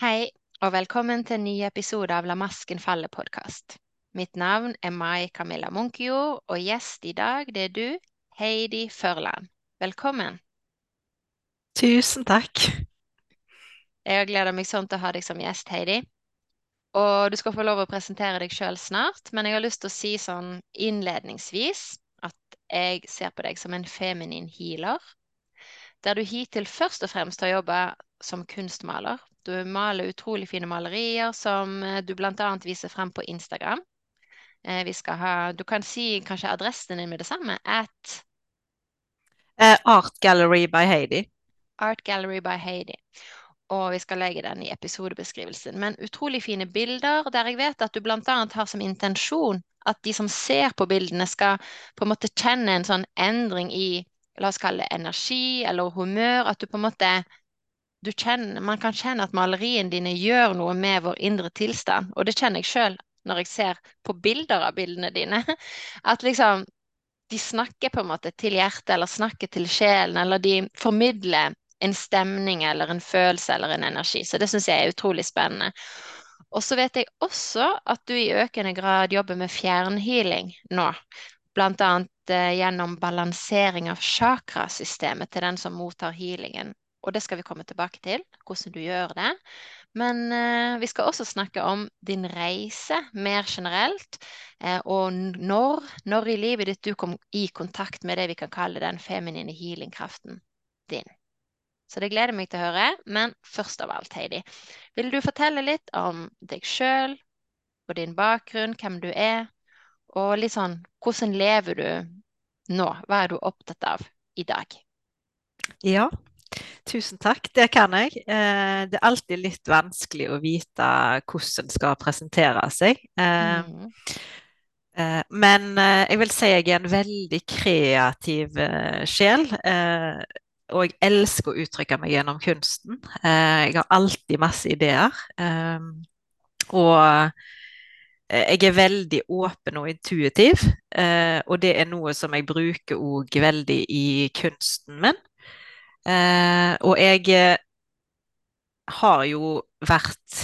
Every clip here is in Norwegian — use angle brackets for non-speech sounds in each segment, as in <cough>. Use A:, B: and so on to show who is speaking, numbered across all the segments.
A: Hei, og velkommen til en ny episode av La masken falle-podkast. Mitt navn er Mai Camilla Munchio, og gjest i dag det er du, Heidi Førland. Velkommen.
B: Tusen takk.
A: Jeg gleda meg sånn til å ha deg som gjest, Heidi. Og du skal få lov å presentere deg sjøl snart, men jeg har lyst til å si sånn innledningsvis at jeg ser på deg som en feminin healer. Der du hittil først og fremst har jobba som kunstmaler. Du maler utrolig fine malerier som eh, du bl.a. viser frem på Instagram. Eh, vi skal ha, du kan si kanskje adressen din med det samme. At
B: Eh, Art Gallery by Heidi.
A: Art Gallery by Heidi. Og vi skal legge den i episodebeskrivelsen. Men utrolig fine bilder, der jeg vet at du bl.a. har som intensjon at de som ser på bildene, skal på en måte kjenne en sånn endring i la oss kalle det energi eller humør. At du på en måte kjenner, Man kan kjenne at maleriene dine gjør noe med vår indre tilstand. Og det kjenner jeg sjøl når jeg ser på bilder av bildene dine. <laughs> At liksom de snakker på en måte til hjertet, eller snakker til sjelen, eller de formidler en stemning eller en følelse eller en energi. Så det syns jeg er utrolig spennende. Og så vet jeg også at du i økende grad jobber med fjernhealing nå. Blant annet eh, gjennom balansering av chakrasystemet til den som mottar healingen. Og det skal vi komme tilbake til, hvordan du gjør det. Men eh, vi skal også snakke om din reise mer generelt, eh, og når, når i livet ditt du kom i kontakt med det vi kan kalle den feminine healingkraften din. Så det gleder meg til å høre. Men først av alt, Heidi, vil du fortelle litt om deg sjøl og din bakgrunn, hvem du er, og litt sånn hvordan lever du nå? Hva er du opptatt av i dag?
B: Ja, tusen takk. Det kan jeg. Eh, det er alltid litt vanskelig å vite hvordan en skal presentere seg. Eh,
A: Mm.
B: eh, Men jeg vil si jeg er en veldig kreativ sjel. eh, Og jeg elsker å uttrykke meg gjennom kunsten. Eh, Jeg har alltid masse ideer. Og jeg er veldig åpen og intuitiv, eh, og det er noe som jeg bruker òg veldig i kunsten min. Eh, og jeg eh, har jo vært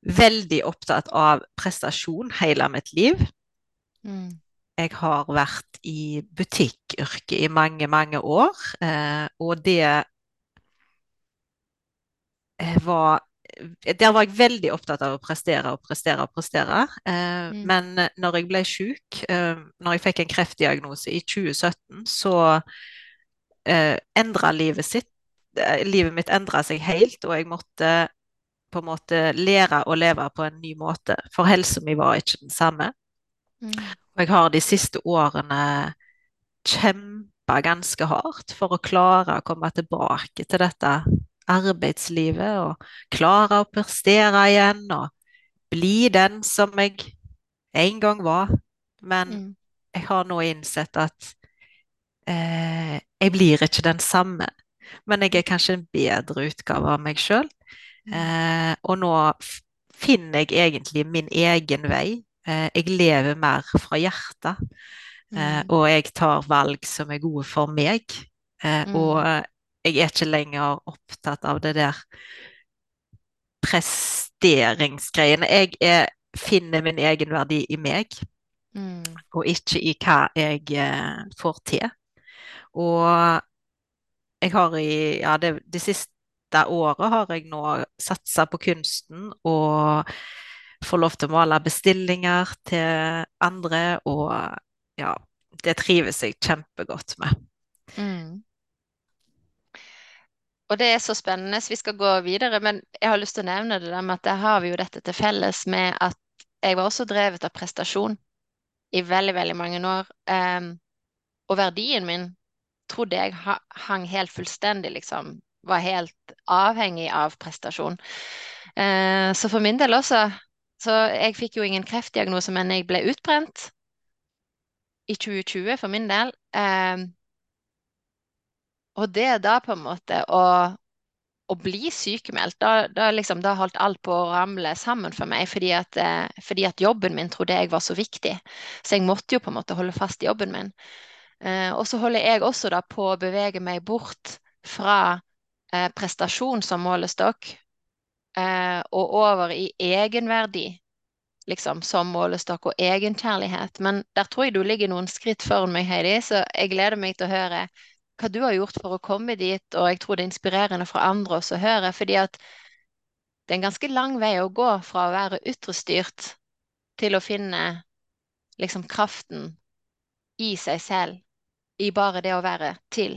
B: veldig opptatt av prestasjon hele mitt liv.
A: Mm.
B: Jeg har vært i butikkyrket i mange, mange år, eh, og det eh, var Der var jeg veldig opptatt av å prestere og prestere og prestere. Eh,
A: Mm.
B: Men når jeg ble syk, eh, når jeg fikk en kreftdiagnose i 2017, så eh, endra livet sitt eh, Livet mitt endra seg helt, og jeg måtte på en måte lære å leve på en ny måte, for helsa mi var ikke den samme.
A: Mm.
B: Og jeg har de siste årene kjempa ganske hardt for å klare å komme tilbake til dette arbeidslivet og klare å prestere igjen og bli den som jeg en gang var. Men
A: Mm.
B: jeg har nå innsett at eh, jeg blir ikke den samme. Men jeg er kanskje en bedre utgave av meg sjøl. Eh, og nå finner jeg egentlig min egen vei. Eh, jeg lever mer fra hjertet. Eh,
A: Mm.
B: og jeg tar valg som er gode for meg. Eh,
A: Mm.
B: og jeg er ikke lenger opptatt av det der presteringsgreiene. Jeg er, finner min egen verdi i meg,
A: Mm.
B: og ikke i hva jeg eh, får til. Og jeg har i ja, det, det siste året har jeg nå satsa på kunsten og får lov til å male bestillinger til andre, og ja, det trives jeg kjempegodt med.
A: Mm. Og det er så spennende. Vi skal gå videre, men jeg har lyst til å nevne det der med at der har vi jo dette til felles med at jeg var også drevet av prestasjon i veldig, veldig mange år. Um, og verdien min trodde jeg hang helt fullstendig, liksom. Var helt avhengig av prestasjon. Eh, så for min del også. Så jeg fikk jo ingen kreftdiagnose, men jeg ble utbrent i 2020 for min del. Em, og det da på en måte å, å bli sykemeldt, da, da liksom, da holdt alt på å ramle sammen for meg, fordi at, eh, fordi at jobben min trodde jeg var så viktig. Så jeg måtte jo på en måte holde fast i jobben min. Eh, og så holder jeg også da på å bevege meg bort fra eh, prestasjon som målestokk, eh, og over i egenverdi liksom, som målestokk og egenkjærlighet. Men der tror jeg du ligger noen skritt foran meg, Heidi, så jeg gleder meg til å høre hva du har gjort for å komme dit, og jeg tror det er inspirerende for andre også å høre, fordi at det er en ganske lang vei å gå fra å være ytrestyrt til å finne liksom kraften i seg selv, i bare det å være til.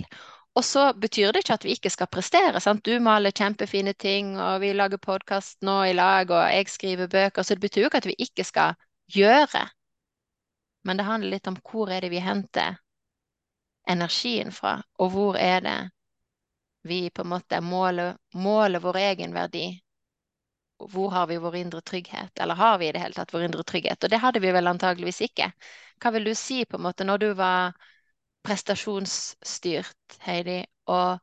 A: Og så betyr det ikke at vi ikke skal prestere. sant? Du maler kjempefine ting, og vi lager podkast nå i lag, og jeg skriver bøker, så det betyr jo ikke at vi ikke skal gjøre. Men det handler litt om hvor er det vi henter energien fra, og hvor er det vi på en måte måler, måler vår egen verdi. Hvor har vi vår indre trygghet, eller har vi i det hele tatt vår indre trygghet? Og det hadde vi vel antageligvis ikke. Hva vil du si på en måte når du var prestasjonsstyrt, Heidi, og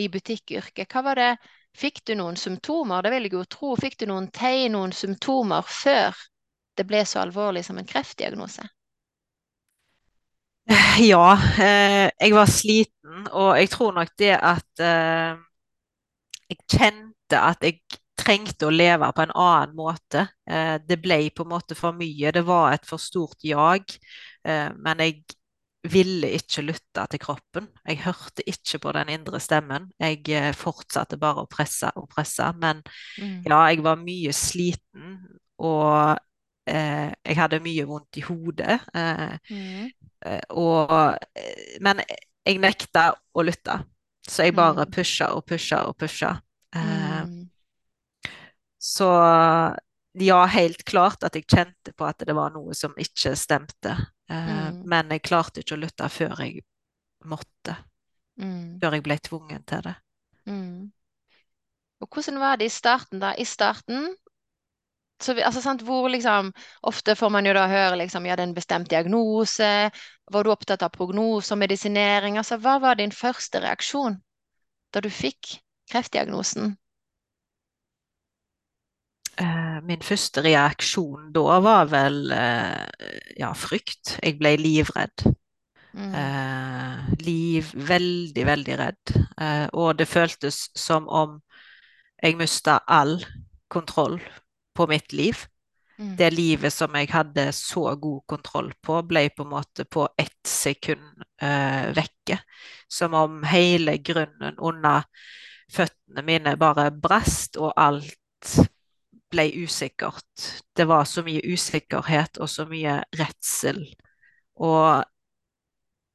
A: i butikkyrket. Hva var det Fikk du noen symptomer? Det vil jeg jo tro. Fikk du noen tegn, noen symptomer før det ble så alvorlig som en kreftdiagnose?
B: Ja, eh, jeg var sliten, og jeg tror nok det at eh, jeg kjente at jeg trengte å leve på en annen måte. Eh, det ble på en måte for mye. Det var et for stort jag. Eh, men jeg ville ikke lytte til kroppen. Jeg hørte ikke på den indre stemmen. Jeg eh, fortsatte bare å presse og presse. Men mm. ja, jeg var mye sliten, og eh, jeg hadde mye vondt i hodet. Eh, mm. Eh, og, eh, men jeg nekta å lytte, så jeg bare mm. pusha og pusha og pusha. Eh, mm. Så ja, helt klart at jeg kjente på at det var noe som ikke stemte. Eh, mm. Men jeg klarte ikke å lytte før jeg måtte. Mm. Før jeg ble tvungen til det. Mm.
A: Og hvordan var det i starten, da? I starten så vi, altså, sant, hvor liksom Ofte får man jo da høre liksom, ja, det er en bestemt diagnose. Var du opptatt av prognose og medisinering? Altså, hva var din første reaksjon da du fikk kreftdiagnosen?
B: Eh, min første reaksjon da var vel eh, ja, frykt. Jeg ble livredd. Mm. Eh, liv Veldig, veldig redd. Eh, og det føltes som om jeg mista all kontroll på mitt liv. Mm. Det livet som jeg hadde så god kontroll på, ble på en måte på ett sekund eh, vekke. Som om hele grunnen under føttene mine bare brast, og alt ble usikkert. Det var så mye usikkerhet og så mye redsel. Og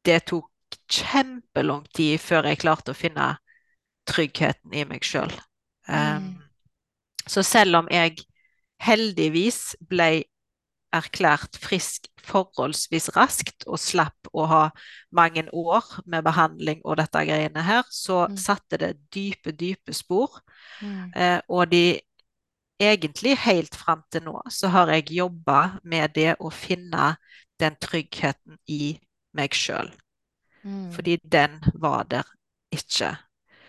B: det tok kjempelang tid før jeg klarte å finne tryggheten i meg sjøl. Um, mm. Så selv om jeg heldigvis ble erklært frisk forholdsvis raskt og slapp å ha mange år med behandling og dette greiene her, så mm. satte det dype, dype spor. Mm. Eh, og de egentlig helt fram til nå så har jeg jobba med det å finne den tryggheten i meg sjøl. Mm. Fordi den var der ikke.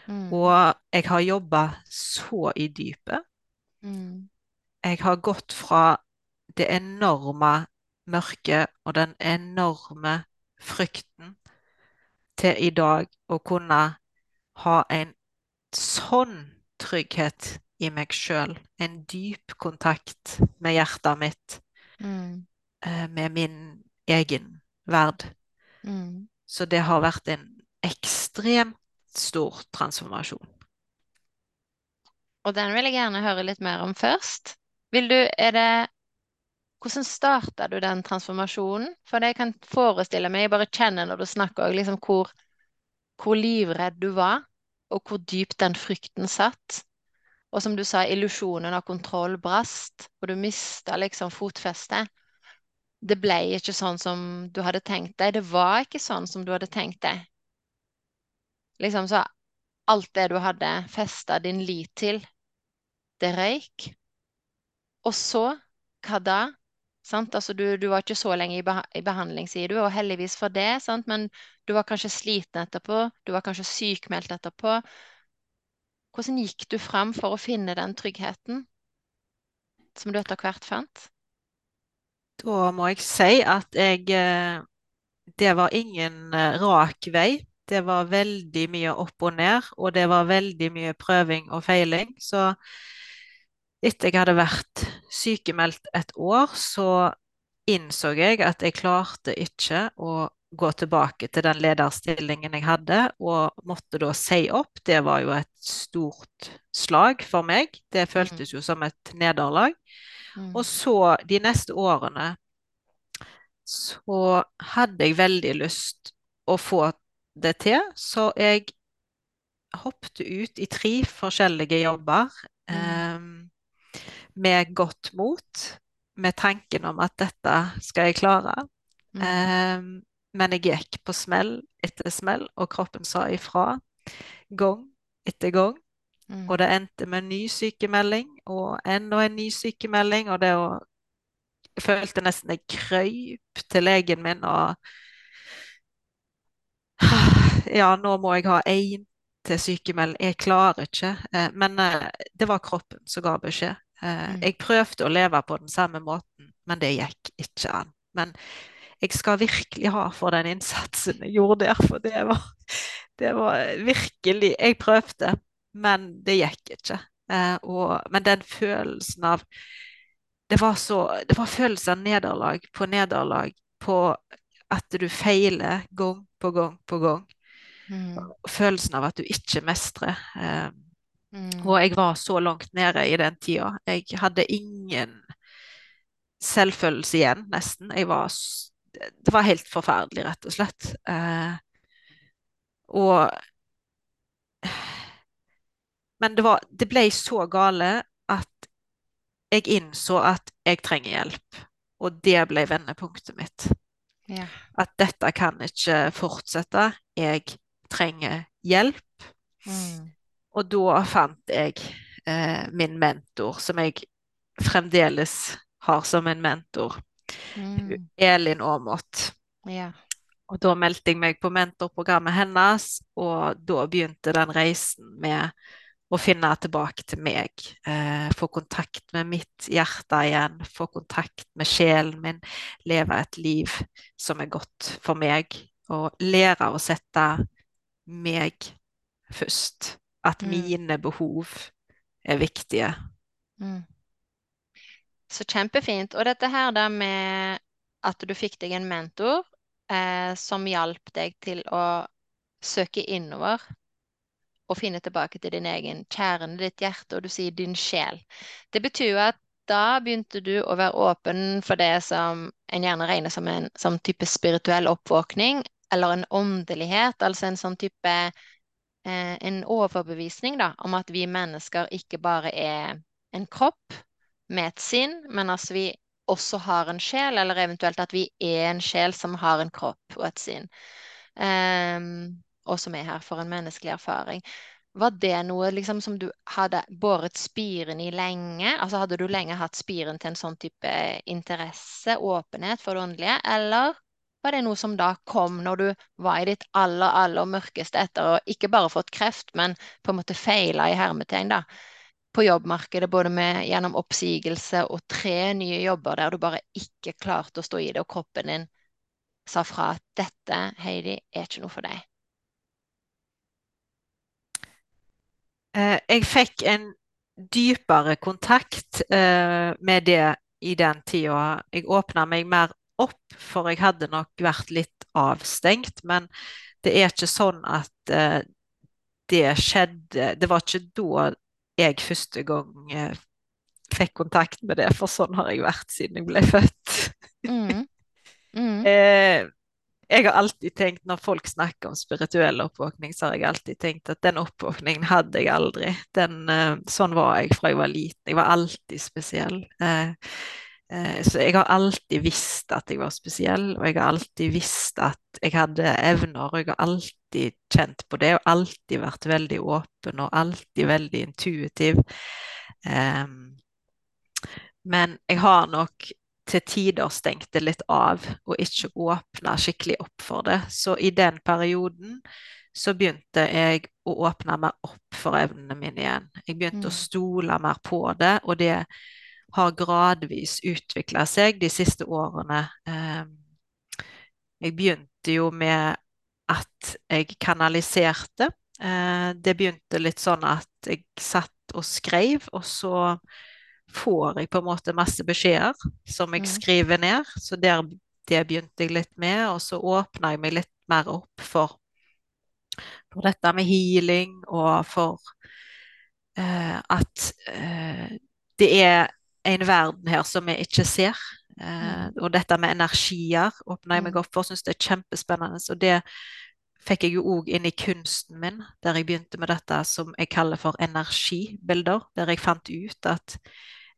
B: Mm. Og jeg har jobba så i dypet. Mm. Jeg har gått fra det enorme mørket og den enorme frykten til i dag å kunne ha en sånn trygghet i meg sjøl. En dyp kontakt med hjertet mitt. Mm. Eh, med min egen verd. Mm. Så det har vært en ekstremt stor transformasjon.
A: Og den vil jeg gjerne høre litt mer om først. Vil du, er det Hvordan starta du den transformasjonen? For det jeg kan forestille meg, jeg bare kjenner når du snakker, liksom hvor, hvor livredd du var, og hvor dypt den frykten satt. Og som du sa, illusjonen av kontroll brast, og du mista liksom fotfestet. Det ble ikke sånn som du hadde tenkt deg. Det var ikke sånn som du hadde tenkt deg. Liksom så alt det du hadde festa din lit til, det røyk. Og så, hva da? Sant? Altså, du, du, var ikke så lenge i, beha i behandling, sier du, og heldigvis for det, sant? men du var kanskje sliten etterpå, du var kanskje sykmeldt etterpå. Hvordan gikk du fram for å finne den tryggheten som du etter hvert fant?
B: Da må jeg si at jeg eh, Det var ingen eh, rak vei. Det var veldig mye opp og ned, og det var veldig mye prøving og feiling. Så etter jeg hadde vært sykemeldt et år, så innså jeg at jeg klarte ikke å gå tilbake til den lederstillingen jeg hadde, og måtte da si opp. Det var jo et stort slag for meg. Det føltes jo som et nederlag.
A: Mm.
B: Og så, de neste årene, så hadde jeg veldig lyst å få det til, så jeg hoppet ut i tre forskjellige jobber eh, med godt mot, med tanken om at dette skal jeg klare.
A: Mm.
B: Eh, men jeg gikk på smell etter smell, og kroppen sa ifra gang etter gang.
A: Mm.
B: Og det endte med en ny sykemelding og enda en ny sykemelding. Og det å Jeg følte nesten jeg krøyp til legen min og <sighs> Ja, nå må jeg ha én til sykemelding. Jeg klarer ikke. Eh, Men eh, det var kroppen som ga beskjed. Eh,
A: Mm.
B: Jeg prøvde å leve på den samme måten, men det gikk ikke an. Men jeg skal virkelig ha for den innsatsen jeg gjorde der, for det var, det var virkelig Jeg prøvde, men det gikk ikke. Eh, og, men den følelsen av Det var så Det var følelsen av nederlag på nederlag på at du feiler gang på gang på gang.
A: Mm.
B: Følelsen av at du ikke mestrer. Eh,
A: Mm.
B: og jeg var så langt nede i den tida. Jeg hadde ingen selvfølelse igjen, nesten. Jeg var Det var helt forferdelig, rett og slett. Eh, og Men det var Det ble så gale at jeg innså at jeg trenger hjelp. Og det ble vendepunktet mitt.
A: Ja.
B: At dette kan ikke fortsette. Jeg trenger hjelp.
A: Mm.
B: Og da fant jeg eh, min mentor, som jeg fremdeles har som en mentor,
A: Mm.
B: Elin Aamodt.
A: Ja.
B: Og da meldte jeg meg på mentorprogrammet hennes, og da begynte den reisen med å finne tilbake til meg. Eh, få kontakt med mitt hjerte igjen, få kontakt med sjelen min, leve et liv som er godt for meg, og lære å sette meg først. At
A: Mm.
B: mine behov er viktige.
A: Mm. Så kjempefint. Og dette her da med at du fikk deg en mentor eh, som hjalp deg til å søke innover og finne tilbake til din egen kjerne, ditt hjerte, og du sier din sjel. Det betyr at da begynte du å være åpen for det som en gjerne regner som en som type spirituell oppvåkning, eller en åndelighet, altså en sånn type eh, en overbevisning da, om at vi mennesker ikke bare er en kropp med et sinn, men altså vi også har en sjel, eller eventuelt at vi er en sjel som har en kropp og et sinn, Um, og som er her for en menneskelig erfaring. Var det noe liksom som du hadde båret spiren i lenge? Altså hadde du lenge hatt spiren til en sånn type interesse, åpenhet for det åndelige, eller var det noe som da kom når du var i ditt aller, aller mørkeste etter å ikke bare fått kreft, men på en måte feila i hermetegn, da, på jobbmarkedet, både med, gjennom oppsigelse og tre nye jobber der du bare ikke klarte å stå i det, og kroppen din sa fra at dette, Heidi, er ikke noe for deg.
B: Eh, jeg fikk en dypere kontakt eh, med det i den tida. Jeg åpna meg mer opp, for jeg hadde nok vært litt avstengt. Men det er ikke sånn at eh, det skjedde Det var ikke da jeg første gang eh, fikk kontakt med det, for sånn har jeg vært siden jeg ble født.
A: Mm. Mm. <laughs>
B: Eh, jeg har alltid tenkt, når folk snakker om spirituell oppvåkning, så har jeg alltid tenkt at den oppvåkningen hadde jeg aldri. Den, eh, sånn var jeg fra jeg var liten. Jeg var alltid spesiell. Eh, så jeg har alltid visst at jeg var spesiell, og jeg har alltid visst at jeg hadde evner, og jeg har alltid kjent på det, og alltid vært veldig åpen, og alltid veldig intuitiv. Um, men jeg har nok til tider stengt det litt av og ikke åpna skikkelig opp for det. Så i den perioden så begynte jeg å åpne meg opp for evnene mine igjen. Jeg begynte å
A: Mm.
B: stole mer på det, og det har gradvis utvikla seg de siste årene. Eh, Jeg begynte jo med at jeg kanaliserte. Eh, det begynte litt sånn at jeg satt og skrev, og så får jeg på en måte masse beskjeder som jeg
A: Mm.
B: skriver ned. Så der, det begynte jeg litt med, og så åpna jeg meg litt mer opp for, for dette med healing, og for eh, at eh, det er en verden her som vi ikke ser. Eh, og dette med energier åpna jeg meg
A: Mm.
B: opp for, syns det er kjempespennende. Og det fikk jeg jo òg inn i kunsten min, der jeg begynte med dette som jeg kaller for energibilder. Der jeg fant ut at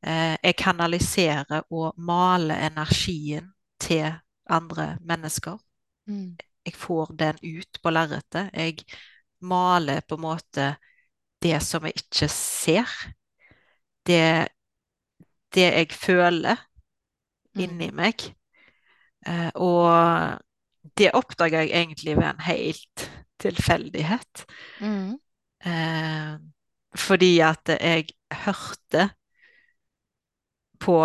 B: eh, jeg kanaliserer og maler energien til andre mennesker.
A: Mm.
B: Jeg får den ut på lerretet. Jeg maler på en måte det som jeg ikke ser. Det, det jeg føler inni meg. Eh, og det oppdaga jeg egentlig ved en helt tilfeldighet.
A: Mm.
B: Eh, fordi at jeg hørte på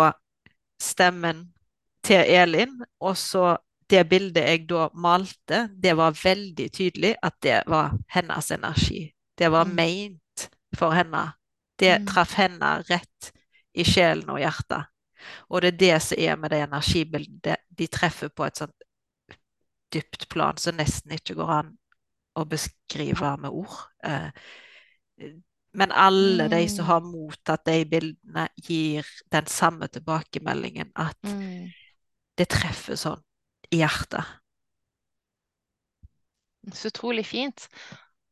B: stemmen til Elin, og så det bildet jeg da malte, det var veldig tydelig at det var hennes energi. Det var
A: Mm.
B: meint for henne. Det
A: Mm.
B: traff henne rett i sjelen og hjertet. Og det er det som er med det energibildet. De treffer på et sånt dypt plan som nesten ikke går an å beskrive med ord. Eh, Men alle de som har mottatt de bildene, gir den samme tilbakemeldingen at
A: Mm.
B: det treffer sånn i hjertet.
A: Så utrolig fint.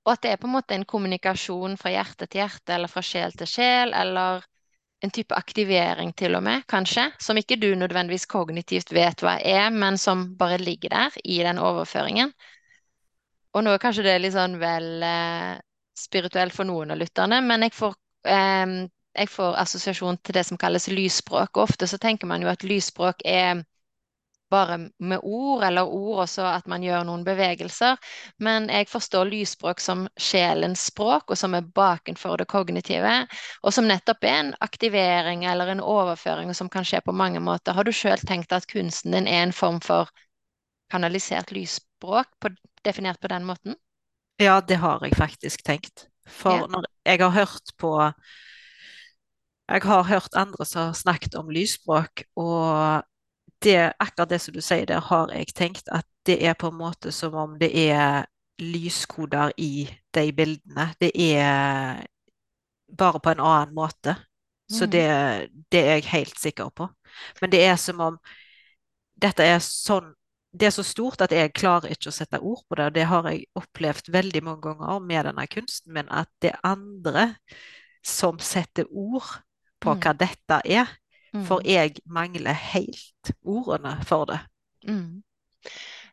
A: Og at det er på en måte en kommunikasjon fra hjerte til hjerte, eller fra sjel til sjel, eller en type aktivering til og med, kanskje, som ikke du nødvendigvis kognitivt vet hva er, men som bare ligger der i den overføringen. Og nå er kanskje det litt sånn vel eh, spirituelt for noen av lytterne, men jeg får, eh, jeg får assosiasjon til det som kalles lysspråk. Og ofte så tenker man jo at lysspråk er bare med ord, eller ord også at man gjør noen bevegelser. Men jeg forstår lysspråk som sjelens språk, og som er bakenfor det kognitive. Og som nettopp er en aktivering eller en overføring som kan skje på mange måter. Har du sjøl tenkt at kunsten din er en form for kanalisert lysspråk, på, definert på den måten?
B: Ja, det har jeg faktisk tenkt. For
A: Ja.
B: når jeg har hørt på Jeg har hørt andre som har snakket om lysspråk, og det, akkurat det som du sier der, har jeg tenkt at det er på en måte som om det er lyskoder i de bildene. Det er bare på en annen måte. Så
A: Mm.
B: det, det er jeg helt sikker på. Men det er som om dette er sånn Det er så stort at jeg klarer ikke å sette ord på det. og Det har jeg opplevd veldig mange ganger med denne kunsten min, at det er andre som setter ord på
A: Mm.
B: hva dette er. For
A: Mm.
B: jeg mangler helt ordene for det.
A: Mm.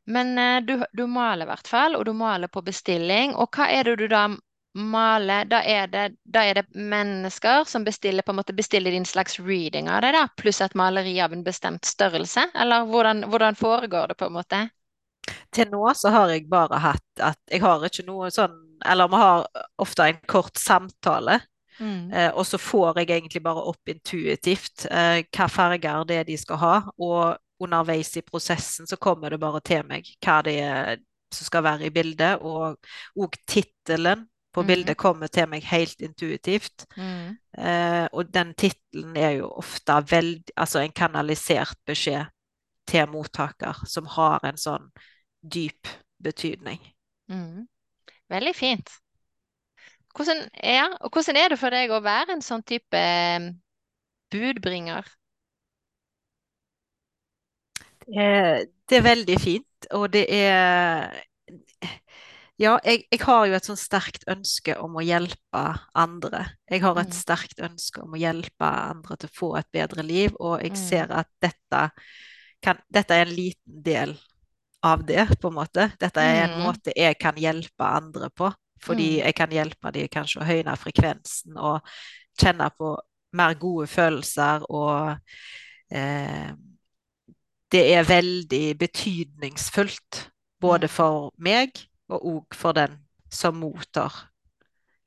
A: Men eh, du, du maler i hvert fall, og du maler på bestilling. Og hva er det du da maler? Da er det, da er det mennesker som bestiller, på en måte bestiller din slags reading av det, da, pluss et maleri av en bestemt størrelse? Eller hvordan, hvordan foregår det, på en måte?
B: Til nå så har jeg bare hatt at jeg har ikke noe sånn Eller vi har ofte en kort samtale.
A: Mm.
B: Eh, og så får jeg egentlig bare opp intuitivt eh, hva farger det er de skal ha. Og underveis i prosessen så kommer det bare til meg hva det er som skal være i bildet. Og òg tittelen på
A: Mhm.
B: bildet kommer til meg helt intuitivt.
A: Mm.
B: Eh, og den tittelen er jo ofte veldig Altså en kanalisert beskjed til mottaker som har en sånn dyp betydning.
A: Mm. Veldig fint. Hvordan, ja, og hvordan er det for deg å være en sånn type eh, budbringer?
B: Eh, det er veldig fint, og det er Ja, jeg, jeg har jo et sånn sterkt ønske om å hjelpe andre. Jeg har et
A: Mm.
B: sterkt ønske om å hjelpe andre til å få et bedre liv, og jeg
A: Mm.
B: ser at dette, kan, dette er en liten del av det, på en måte. Dette er en
A: Mm.
B: måte jeg kan hjelpe andre på, fordi
A: Mm.
B: jeg kan hjelpe dem kanskje å høyne frekvensen og kjenne på mer gode følelser og eh, det er veldig betydningsfullt, både
A: Mm.
B: for meg og òg for den som mottar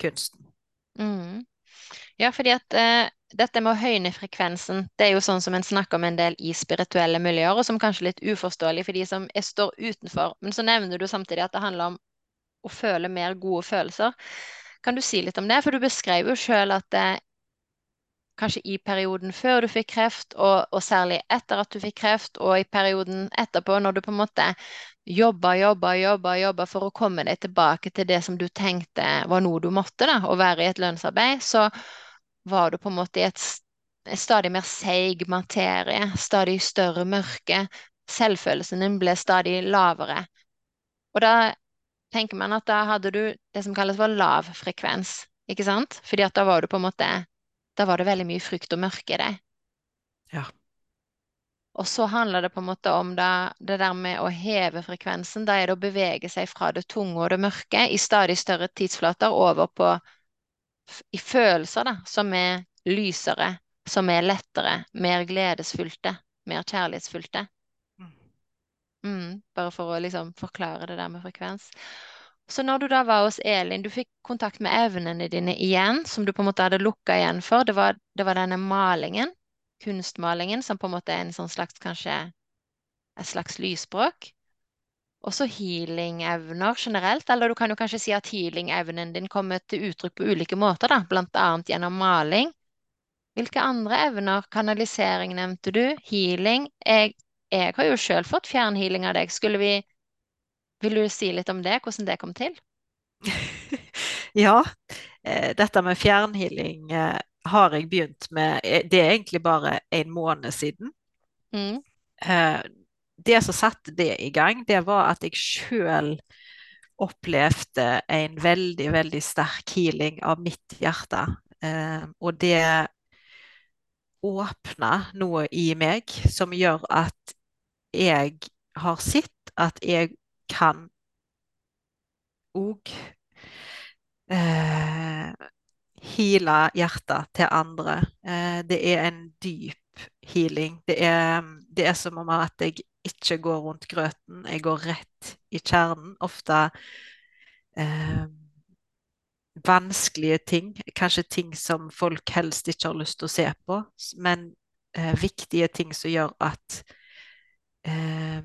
B: kunsten.
A: Mm. Ja, fordi at eh, dette med å høyne frekvensen, det er jo sånn som en snakker om en del i spirituelle miljøer, og som kanskje er litt uforståelig for de som er, står utenfor. Men så nevner du samtidig at det handler om å føle mer gode følelser. Kan du si litt om det? For du beskrev jo sjøl at det, kanskje i perioden før du fikk kreft, og, og, særlig etter at du fikk kreft, og i perioden etterpå, når du på en måte jobba, jobba, jobba, jobba for å komme deg tilbake til det som du tenkte var noe du måtte, da, å være i et lønnsarbeid, så var du på en måte i et stadig mer seig materie, stadig større mørke. Selvfølelsen din ble stadig lavere. Og da tenker man at da hadde du det som kalles for lav frekvens, ikke sant? Fordi at da var du på en måte da var det veldig mye frykt og mørke i det.
B: Ja.
A: Og så handler det på en måte om det, det, der med å heve frekvensen. Da er det å bevege seg fra det tunge og det mørke i stadig større tidsflater over på i følelser da, som er lysere, som er lettere, mer gledesfylte, mer kjærlighetsfylte. Mm, bare for å liksom forklare det der med frekvens. Så når du da var hos Elin, du fikk kontakt med evnene dine igjen, som du på en måte hadde lukka igjen for. Det var, det var denne malingen, kunstmalingen, som på en måte er en sånn slags kanskje et slags lysspråk. Og så healing-evner generelt. Eller du kan jo kanskje si at healing-evnen din kommer til uttrykk på ulike måter, da, blant annet gjennom maling. Hvilke andre evner? Kanalisering nevnte du. Healing. Jeg, jeg har jo sjøl fått fjernhealing av deg. Skulle vi vil du si litt om det, hvordan det kom til? <laughs>
B: ja, eh, dette med fjernhealing eh, har jeg begynt med eh, Det er egentlig bare en måned siden. Mm. Det som satte det i gang, det var at jeg sjøl opplevde en veldig, veldig sterk healing av mitt hjerte. Og det åpna noe i meg som gjør at jeg har sett at jeg kan òg eh, heale hjertet til andre. Eh, det er en dyp healing. Det er, det er, som om at jeg ikke går rundt grøten, jeg går rett i kjernen. Ofte eh, vanskelige ting, kanskje ting som folk helst ikke har lyst til å se på, men eh, viktige ting som gjør at eh,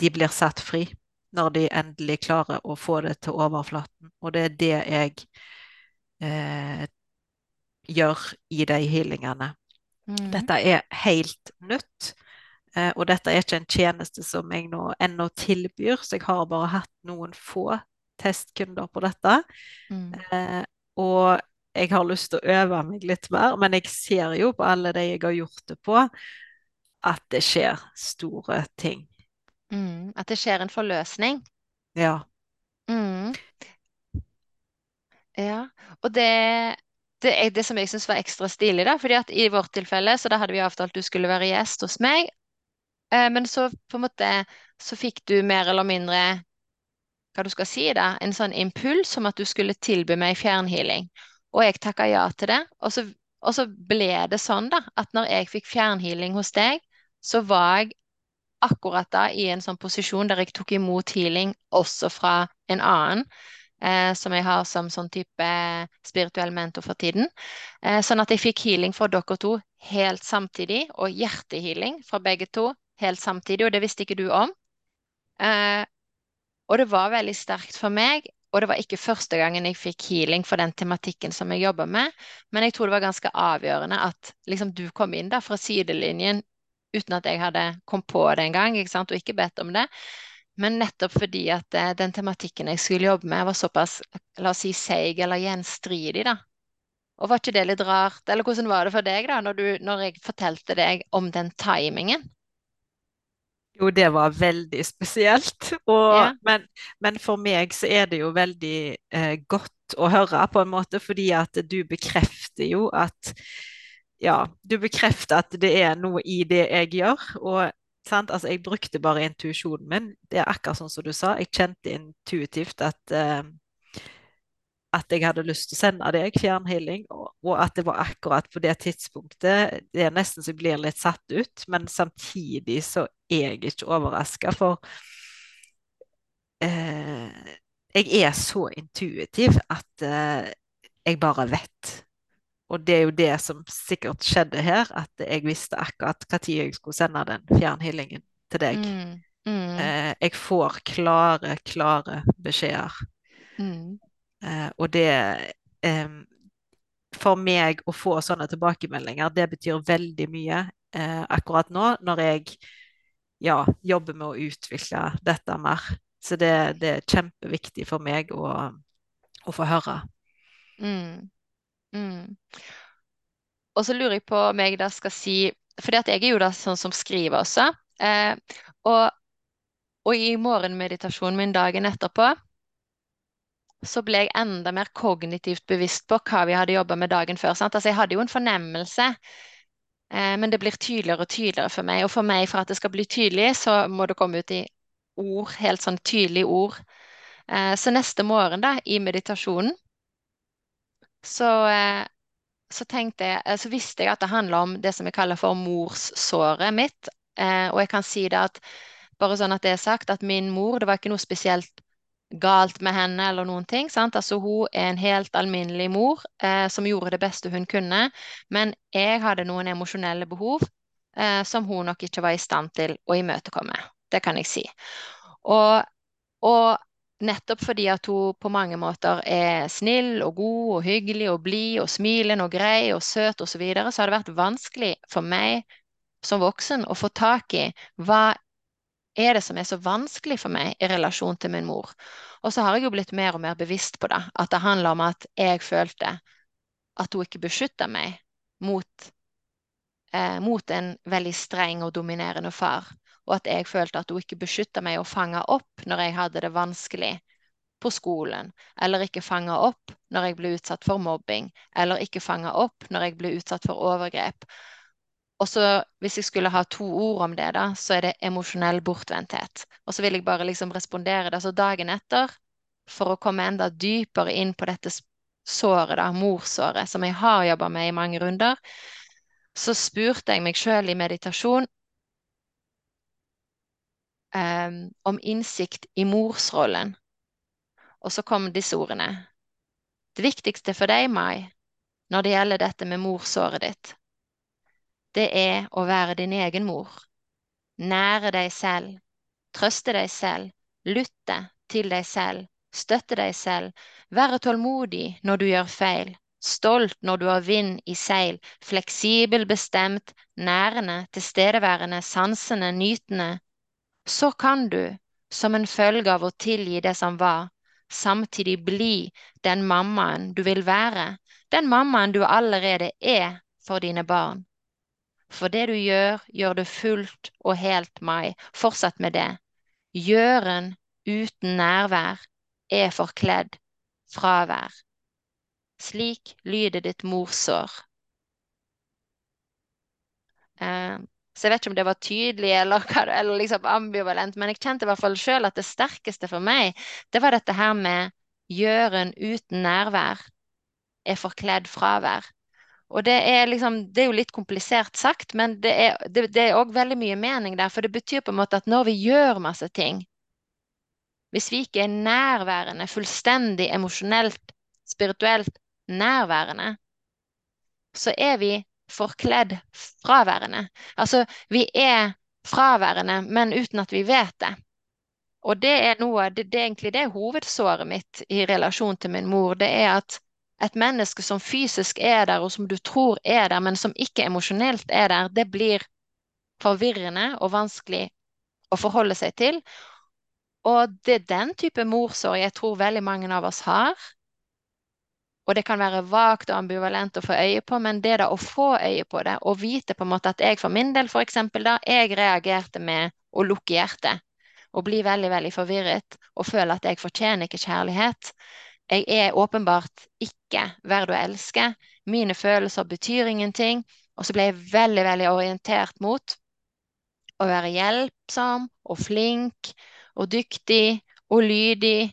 B: de blir satt fri når de endelig klarer å få det til overflaten. Og det er det jeg eh, gjør i de healingene. Mm. Dette er helt nytt. Eh, og dette er ikke en tjeneste som jeg nå ennå tilbyr, så jeg har bare hatt noen få testkunder på dette. Mm. Eh, og jeg har lyst til å øve meg litt mer, men jeg ser jo på alle de jeg har gjort det på, at det skjer store ting.
A: Mm, at det skjer en forløsning.
B: Ja.
A: Mm. Ja. Og det, det det som jeg syns var ekstra stilig, da. fordi at i vårt tilfelle så da hadde vi avtalt du skulle være gjest hos meg. Eh, men så på en måte så fikk du mer eller mindre hva du skal si da, en sånn impuls om at du skulle tilby meg fjernhealing. Og jeg takka ja til det. Og så, og så ble det sånn da, at når jeg fikk fjernhealing hos deg, så var jeg akkurat da i en sånn posisjon der jeg tok imot healing også fra en annen. Eh, som jeg har som sånn type spirituell mentor for tiden. Eh, sånn at jeg fikk healing fra dere to helt samtidig, og hjertehealing fra begge to helt samtidig, og det visste ikke du om. Eh, og det var veldig sterkt for meg, og det var ikke første gangen jeg fikk healing for den tematikken som jeg jobber med, men jeg tror det var ganske avgjørende at liksom, du kom inn da fra sidelinjen uten at jeg hadde kommet på det engang, og ikke bedt om det. Men nettopp fordi at eh, den tematikken jeg skulle jobbe med, var såpass la oss si, seig eller gjenstridig. da. Og Var ikke det litt rart? Eller hvordan var det for deg da, når, du, når jeg fortalte deg om den timingen?
B: Jo, det var veldig spesielt. Og, yeah. men, men, for meg så er det jo veldig eh, godt å høre, på en måte, fordi at du bekrefter jo at ja, du bekrefter at det er noe i det jeg gjør. Og altså, jeg brukte bare intuisjonen min. Det er akkurat sånn som du sa. Jeg kjente intuitivt at, uh, at jeg hadde lyst til å sende deg fjernhealing, og, at det var akkurat på det tidspunktet. Det er nesten så jeg blir litt satt ut, men samtidig så er jeg ikke overraska, for eh, jeg er så intuitiv at eh, jeg bare vet og det er jo det som sikkert skjedde her, at jeg visste akkurat når jeg skulle sende den fjernhealingen til deg.
A: Mm. Mm.
B: Eh, jeg får klare, klare beskjeder.
A: Mm.
B: Eh, og det eh, For meg å få sånne tilbakemeldinger, det betyr veldig mye eh, akkurat nå, når jeg ja, jobber med å utvikle dette mer. Så det, det er kjempeviktig for meg å, å få høre.
A: Mm. Mm. Og så lurer jeg på om jeg da skal si For jeg er jo da sånn som skriver også. Eh, og, og, i morgenmeditasjonen min dagen etterpå så ble jeg enda mer kognitivt bevisst på hva vi hadde jobba med dagen før. Sant? Altså, jeg hadde jo en fornemmelse, eh, men det blir tydeligere og tydeligere for meg. Og for meg, for at det skal bli tydelig, så må det komme ut i ord, helt sånn tydelige ord. Eh, så neste morgen, da, i meditasjonen, så, eh, så, jeg, eh, så visste jeg at det handla om det som jeg kaller for morssåret mitt. Eh, og jeg kan si det at bare sånn at det er sagt, at min mor, det var ikke noe spesielt galt med henne eller noen ting. sant? Altså Hun er en helt alminnelig mor eh, som gjorde det beste hun kunne. Men jeg hadde noen emosjonelle behov eh, som hun nok ikke var i stand til å imøtekomme. Det kan jeg si. Og, og Nettopp fordi at hun på mange måter er snill og god og hyggelig og blid og smilende og grei og søt osv., så, videre, så har det vært vanskelig for meg som voksen å få tak i hva er det som er så vanskelig for meg i relasjon til min mor. Og så har jeg jo blitt mer og mer bevisst på det, at det handler om at jeg følte at hun ikke beskytta meg mot, eh, mot en veldig streng og dominerende far og at jeg følte at hun ikke beskytta meg og fanga opp når jeg hadde det vanskelig på skolen, eller ikke fanga opp når jeg ble utsatt for mobbing, eller ikke fanga opp når jeg ble utsatt for overgrep. Og så Hvis jeg skulle ha to ord om det, da, så er det emosjonell bortvendthet. Og så vil jeg bare liksom respondere det. Så dagen etter, for å komme enda dypere inn på dette såret, da, morsåret, som jeg har jobba med i mange runder, så spurte jeg meg sjøl i meditasjon um, om innsikt i morsrollen. Og så kom disse ordene. Det viktigste for deg, Mai, når det gjelder dette med morsåret ditt, det er å være din egen mor. Nære deg selv, trøste deg selv, lytte til deg selv, støtte deg selv, være tålmodig når du gjør feil, stolt når du har vind i seil, fleksibel, bestemt, nærende, tilstedeværende, sansende, nytende, så kan du, som en følge av å tilgi det som var, samtidig bli den mammaen du vil være, den mammaen du allerede er for dine barn. For det du gjør, gjør du fullt og helt, meg. Fortsett med det. Gjøren uten nærvær er forkledd fravær. Slik lyder ditt morsår. Eh, så jeg vet ikke om det var tydelig eller, eller liksom ambivalent, men jeg kjente i hvert fall sjøl at det sterkeste for meg, det var dette her med gjøren uten nærvær er forkledd fravær. Og det er liksom, det er jo litt komplisert sagt, men det er, er også veldig mye mening der. For det betyr på en måte at når vi gjør masse ting, hvis vi ikke er nærværende, fullstendig emosjonelt, spirituelt nærværende, så er vi forkledd fraværende. Altså, vi er fraværende, men uten at vi vet det. Og det er noe, det, det er egentlig det hovedsåret mitt i relasjon til min mor. Det er at et menneske som fysisk er der, og som du tror er der, men som ikke emosjonelt er der, det blir forvirrende og vanskelig å forholde seg til. Og det er den type morsår jeg tror veldig mange av oss har. Og det kan være vagt og ambivalent å få øye på, men det da å få øye på det, og vite på en måte at jeg for min del, for eksempel, da, jeg reagerte med å lukke hjertet og bli veldig, veldig forvirret og føle at jeg fortjener ikke kjærlighet. Jeg er åpenbart ikke verd å elske. Mine følelser betyr ingenting. Og så ble jeg veldig, veldig orientert mot å være hjelpsom og flink og dyktig og lydig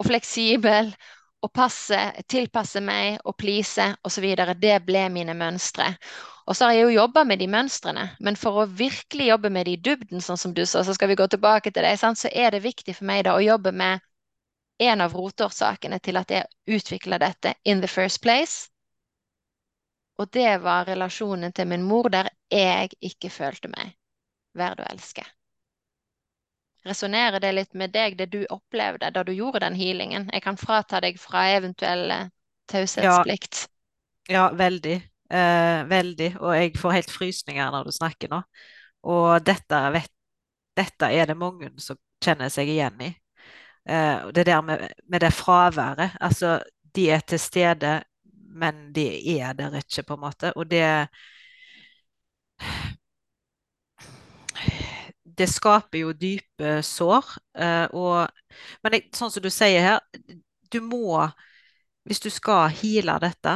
A: og fleksibel og passe, tilpasse meg og please osv. Det ble mine mønstre. Og så har jeg jo jobba med de mønstrene, men for å virkelig jobbe med de i dybden, sånn som du sa, så skal vi gå tilbake til det, så er det viktig for meg da å jobbe med en av rotårsakene til at jeg utvikla dette in the first place. Og det var relasjonen til min mor, der jeg ikke følte meg verd å elske. Resonnerer det litt med deg, det du opplevde da du gjorde den healingen? Jeg kan frata deg fra eventuell
B: Ja,
A: taushetsplikt.
B: ja, veldig. Eh, veldig. Og jeg får helt frysninger når du snakker nå. Og dette, vet, dette er det mange som kjenner seg igjen i. Eh, det der med, med det fraværet. Altså, de er til stede, men de er der ikke, på en måte. Og det Det skaper jo dype sår. eh, og, men jeg, sånn som du sier her, du må Hvis du skal heale dette,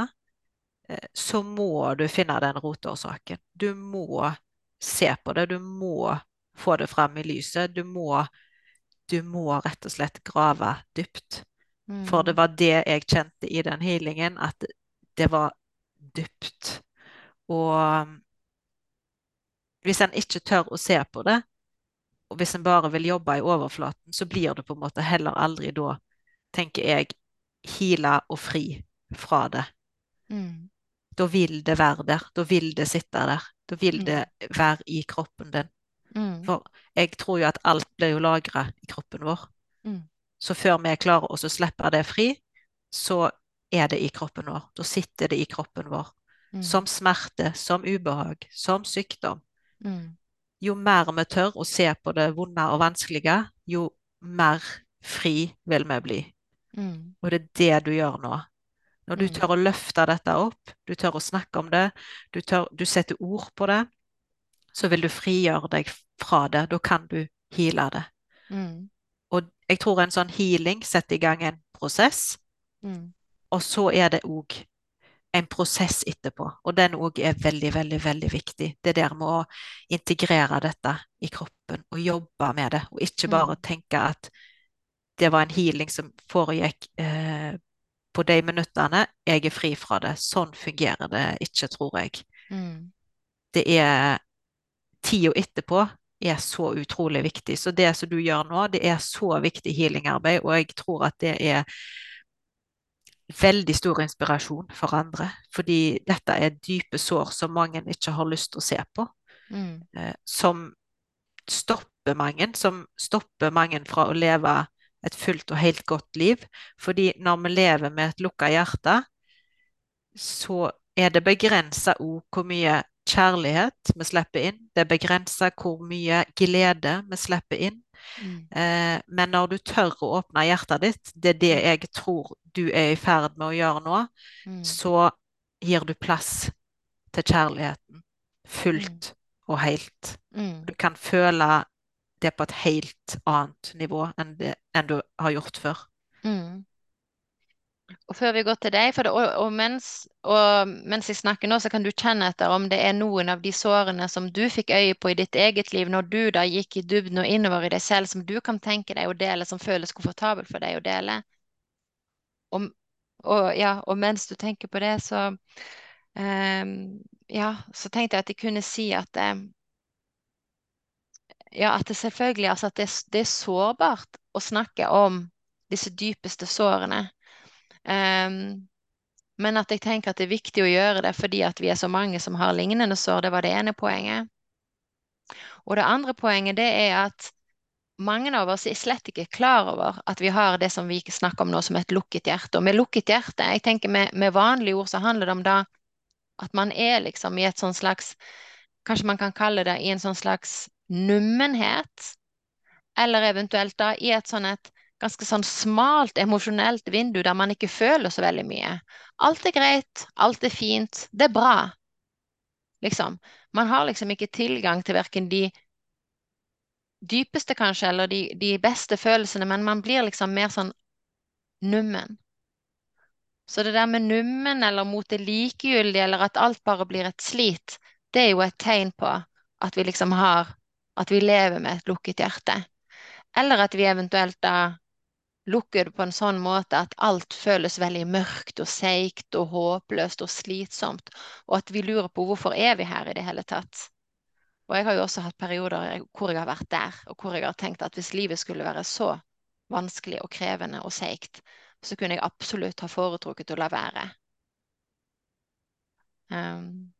B: eh, så må du finne den rotårsaken. Du må se på det. Du må få det frem i lyset. Du må, du må rett og slett grave dypt. For det
A: Mm,
B: var det jeg kjente i den healingen, at det var dypt. Og hvis en ikke tør å se på det, og hvis en bare vil jobbe i overflaten, så blir det på en måte heller aldri da, tenker jeg, heala og fri fra det.
A: mm,
B: Da vil det være der. Da vil det sitte der. Da vil
A: mm,
B: det være i kroppen din.
A: Mm,
B: For jeg tror jo at alt blir jo lagra i kroppen vår.
A: mm,
B: Så før vi klarer oss å slippe det fri, så er det i kroppen vår. Da sitter det i kroppen vår.
A: mm,
B: Som smerte, som ubehag, som sykdom.
A: mm,
B: Jo mer vi tør å se på det vonde og vanskelige, jo mer fri vil vi bli.
A: mm,
B: Og det er det du gjør nå. Når du
A: mm,
B: tør å løfte dette opp, du tør å snakke om det, du, tør, du setter ord på det, så vil du frigjøre deg fra det. Da kan du heale det.
A: mm,
B: Og jeg tror en sånn healing setter i gang en prosess,
A: mm,
B: og så er det òg en prosess etterpå. Og den òg er veldig, veldig, veldig viktig. Det der med å integrere dette i kroppen og jobbe med det, og ikke bare
A: mm,
B: tenke at det var en healing som foregikk eh, på de minuttene. Jeg er fri fra det. Sånn fungerer det ikke, tror jeg.
A: mm,
B: Det er tida etterpå er så utrolig viktig. Så det som du gjør nå, det er så viktig healingarbeid, og jeg tror at det er veldig stor inspirasjon for andre. Fordi dette er dype sår som mange ikke har lyst til å se på.
A: mm,
B: Eh, som stopper mange, som stopper mange fra å leve et fullt og helt godt liv. Fordi når vi lever med et lukka hjerte, så er det begrensa òg hvor mye kjærlighet vi slipper inn. Det er begrensa hvor mye glede vi slipper inn.
A: mm,
B: Eh, men når du tør å åpne hjertet ditt, det er det jeg tror du er i ferd med å gjøre nå,
A: mm,
B: så gir du plass til kjærligheten
A: mm,
B: fullt og helt.
A: mm.
B: Du kan føle det på et helt annet nivå enn, det, enn du har gjort før.
A: mm. Og før vi går til deg, det, og, og, mens, og mens jeg snakker nå, så kan du kjenne etter om det er noen av de sårene som du fikk øye på i ditt eget liv når du da gikk i dybden og innover i deg selv, som du kan tenke deg å dele, som føles komfortabelt for deg å dele. Og, ja, og mens du tenker på det, så um, ja, så tenkte jeg at jeg kunne si at eh, ja, at det selvfølgelig altså at det, det er sårbart å snakke om disse dypeste sårene. Ehm, men at jeg tenker at det er viktig å gjøre det fordi at vi er så mange som har lignende sår. Det var det ene poenget. Og det andre poenget det er at mange av oss er slett ikke klar over at vi har det som vi snakker om nå, som et lukket hjerte. Og med lukket hjerte, jeg tenker med, med vanlige ord så handler det om da at man er liksom i et sånn slags Kanskje man kan kalle det i en sånn slags nummenhet. Eller eventuelt da i et sånn et ganske sånn smalt emosjonelt vindu der man ikke føler så veldig mye. Alt er greit, alt er fint, det er bra. Liksom. Man har liksom ikke tilgang til verken de dypeste, kanskje, eller de, de beste følelsene, men man blir liksom mer sånn nummen. Så det der med nummen eller mot det likegyldige, eller at alt bare blir et slit, det er jo et tegn på at vi liksom har At vi lever med et lukket hjerte. Eller at vi eventuelt da lukker det på en sånn måte at alt føles veldig mørkt og seigt og håpløst og slitsomt, og at vi lurer på hvorfor er vi her i det hele tatt. Og jeg har jo også hatt perioder hvor jeg har vært der, og hvor jeg har tenkt at hvis livet skulle være så vanskelig og krevende og seigt, så kunne jeg absolutt ha foretrukket å la være. Um,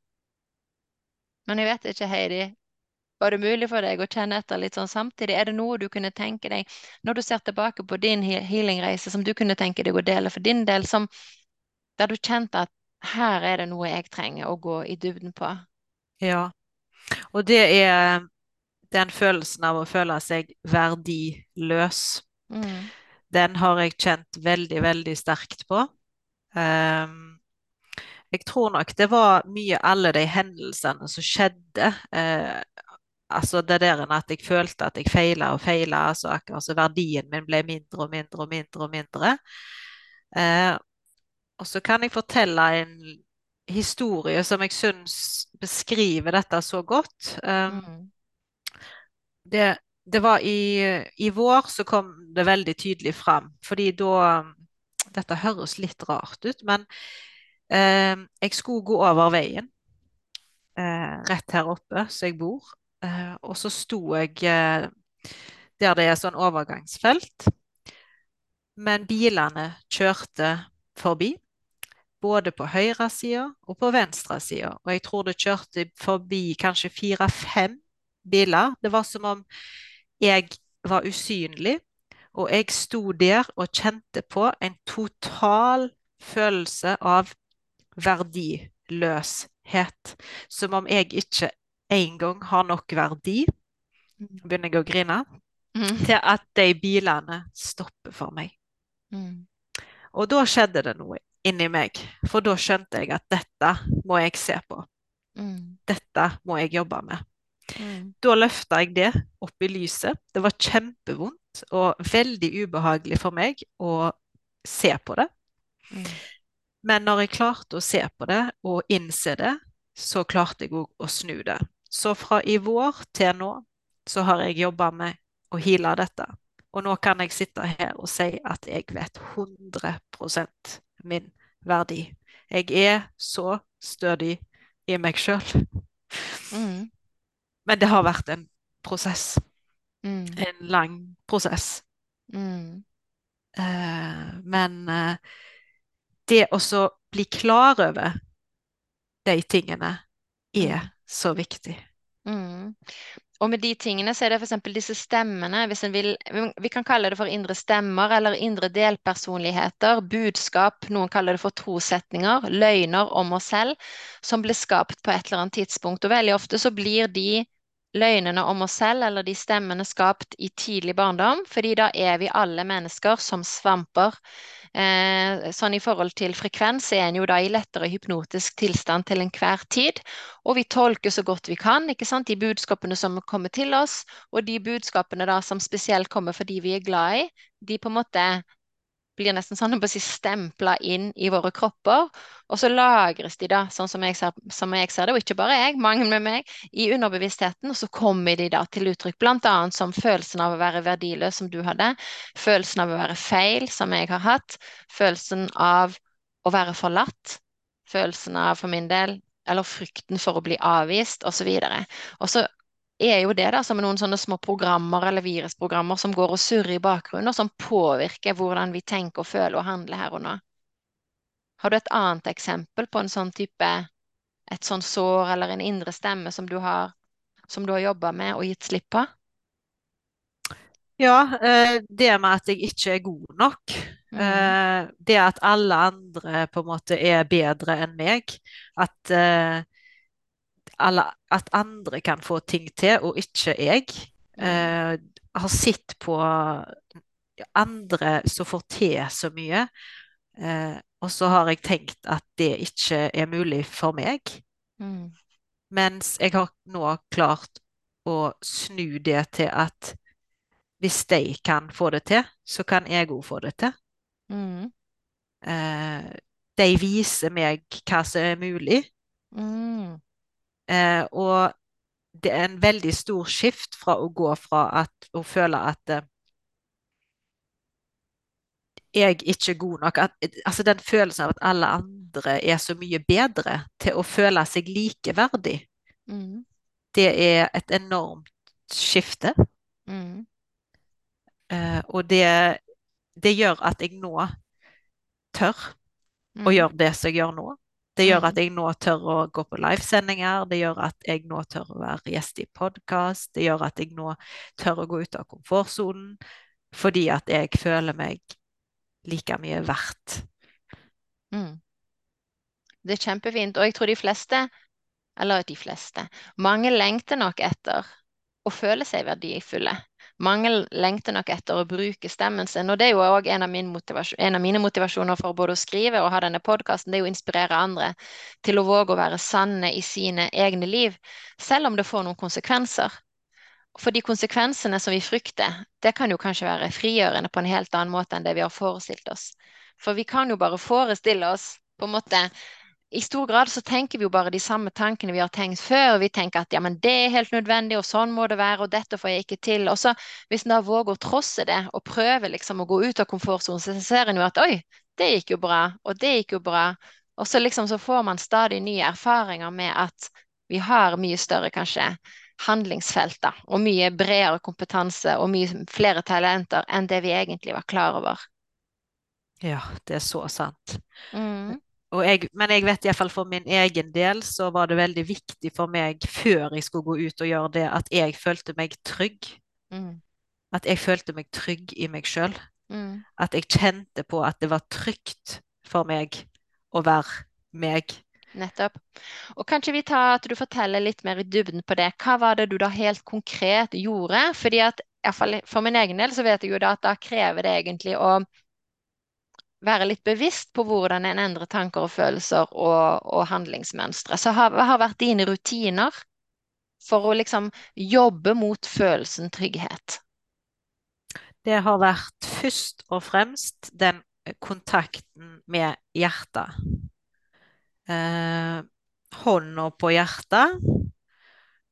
A: men jeg vet ikke, Heidi, var det mulig for deg å kjenne etter litt sånn samtidig? Er det noe du kunne tenke deg, når du ser tilbake på din healingreise, som du kunne tenke deg å dele for din del, som, der du kjente at her er det noe jeg trenger å gå i dybden på?
B: Ja, og det er den følelsen av å føle seg verdiløs.
A: Mm.
B: Den har jeg kjent veldig, veldig sterkt på. Um, jeg tror nok det var mye alle de hendelsene som skjedde. Uh, altså det der at jeg følte at jeg feila og feila, altså akkurat så verdien min ble mindre og mindre og mindre og mindre. Eh, og så kan jeg fortelle en historie som jeg syns beskriver dette så godt. Eh,
A: mm.
B: det, det, var i, i, vår så kom det veldig tydelig fram, fordi da Dette høres litt rart ut, men eh, jeg skulle gå over veien uh, rett her oppe, så jeg bor. Uh, og så sto jeg der det er sånn overgangsfelt. Men bilene kjørte forbi både på høyresida og på venstresida. Og jeg tror det kjørte forbi kanskje fire-fem biler. Det var som om jeg var usynlig, og jeg sto der og kjente på en total følelse av verdiløshet. Som om jeg ikke engang har nok verdi,
A: mm.
B: begynner jeg å grine,
A: mm.
B: til at de bilene stopper for meg.
A: Mm.
B: Og da skjedde det noe inni meg. For da skjønte jeg at dette må jeg se på.
A: Mm.
B: Dette må jeg jobbe med.
A: Mm.
B: Da løfta jeg det opp i lyset. Det var kjempevondt og veldig ubehagelig for meg å se på det.
A: Mm.
B: Men når jeg klarte å se på det og innse det, så klarte jeg òg å snu det. Så fra i vår til nå så har jeg jobba med å heale dette. Og nå kan jeg sitte her og si at jeg vet 100% min verdi. Jeg er så stødig i meg sjøl.
A: Mm.
B: Men det har vært en prosess.
A: Mm.
B: En lang prosess.
A: Mm.
B: Uh, men uh, det å så bli klar over de tingene er
A: mm.
B: Så viktig.
A: Mm. Og med de tingene så er det f.eks. disse stemmene, hvis en vil Vi kan kalle det for indre stemmer eller indre delpersonligheter, budskap, noen kaller det for trosetninger, løgner om oss selv, som blir skapt på et eller annet tidspunkt. Og veldig ofte så blir de løgnene om oss selv eller de stemmene skapt i tidlig barndom, fordi da er vi alle mennesker som svamper. Eh, sånn i forhold til frekvens er en jo da i lettere hypnotisk tilstand til enhver tid. Og vi tolker så godt vi kan ikke sant, de budskapene som kommer til oss, og de budskapene da som spesielt kommer fordi vi er glad i, de på en måte blir nesten sånn si stempla inn i våre kropper. Og så lagres de da, sånn som jeg, ser, som jeg ser det, og ikke bare jeg, mange med meg, i underbevisstheten. Og så kommer de da til uttrykk, bl.a. som følelsen av å være verdiløs, som du hadde. Følelsen av å være feil, som jeg har hatt. Følelsen av å være forlatt. Følelsen av, for min del, eller frykten for å bli avvist, osv. Og så er jo det da som noen sånne små programmer eller virusprogrammer som går og surrer i bakgrunnen, og som påvirker hvordan vi tenker og føler og handler her og nå. Har du et annet eksempel på en sånn type et sånn sår eller en indre stemme som du har, som du har jobba med og gitt slipp på?
B: Ja, eh, det med at jeg ikke er god nok.
A: Mm.
B: Eh, det at alle andre på en måte er bedre enn meg. At alle, at andre kan få ting til, og ikke jeg. eh, har sett på andre som får til så mye, eh, og så har jeg tenkt at det ikke er mulig for meg.
A: Mm.
B: Mens jeg har nå klart å snu det til at hvis de kan få det til, så kan jeg òg få det til.
A: Mm.
B: Eh, de viser meg hva som er mulig.
A: Mm.
B: Eh, og det er en veldig stor skift fra å gå fra at, å føle at eh, jeg ikke er god nok. At, altså den følelsen av at alle andre er så mye bedre, til å føle seg likeverdig.
A: Mm.
B: Det er et enormt skifte.
A: Mm.
B: Eh, og det, det, gjør at jeg nå tør å
A: mm.
B: gjøre det som jeg gjør nå. Det gjør
A: Mm.
B: at jeg nå tør å gå på livesendinger, det gjør at jeg nå tør å være gjest i podkast, det gjør at jeg nå tør å gå ut av komfortsonen, fordi at jeg føler meg like mye verdt.
A: Mm. Det er kjempefint. Og jeg tror de fleste, eller de fleste, mange lengter nok etter å føle seg verdifulle. Mange lengter nok etter å bruke stemmen sin. Og det er jo òg en, en av mine motivasjoner for både å skrive og ha denne podkasten, det er å inspirere andre til å våge å være sanne i sine egne liv, selv om det får noen konsekvenser. For de konsekvensene som vi frykter, det kan jo kanskje være frigjørende på en helt annen måte enn det vi har forestilt oss. For vi kan jo bare forestille oss på en måte i stor grad så tenker vi jo bare de samme tankene vi har tenkt før. Vi tenker at ja, men det er helt nødvendig, og sånn må det være, og dette får jeg ikke til. Og så hvis en da våger å trosse det og prøver liksom å gå ut av komfortsonen, så ser en jo at oi, det gikk jo bra, og det gikk jo bra. Og så liksom så får man stadig nye erfaringer med at vi har mye større kanskje handlingsfelter og mye bredere kompetanse og mye flere talenter enn det vi egentlig var klar over.
B: Ja, det er så sant.
A: Mm,
B: jeg, men jeg vet iallfall for min egen del så var det veldig viktig for meg før jeg skulle gå ut og gjøre det, at jeg følte meg trygg.
A: mm,
B: At jeg følte meg trygg i meg sjøl.
A: mm,
B: At jeg kjente på at det var trygt for meg å være meg.
A: nettopp. Og kanskje vi tar at du forteller litt mer i dybden på det. Hva var det du da helt konkret gjorde? Fordi at i for min egen del så vet jeg jo da at da krever det egentlig å være litt bevisst på hvordan en endrer tanker og følelser og, og handlingsmønstre. Så hva har, vært dine rutiner for å liksom jobbe mot følelsen trygghet?
B: Det har vært først og fremst den kontakten med hjertet. Eh, hånda på hjertet,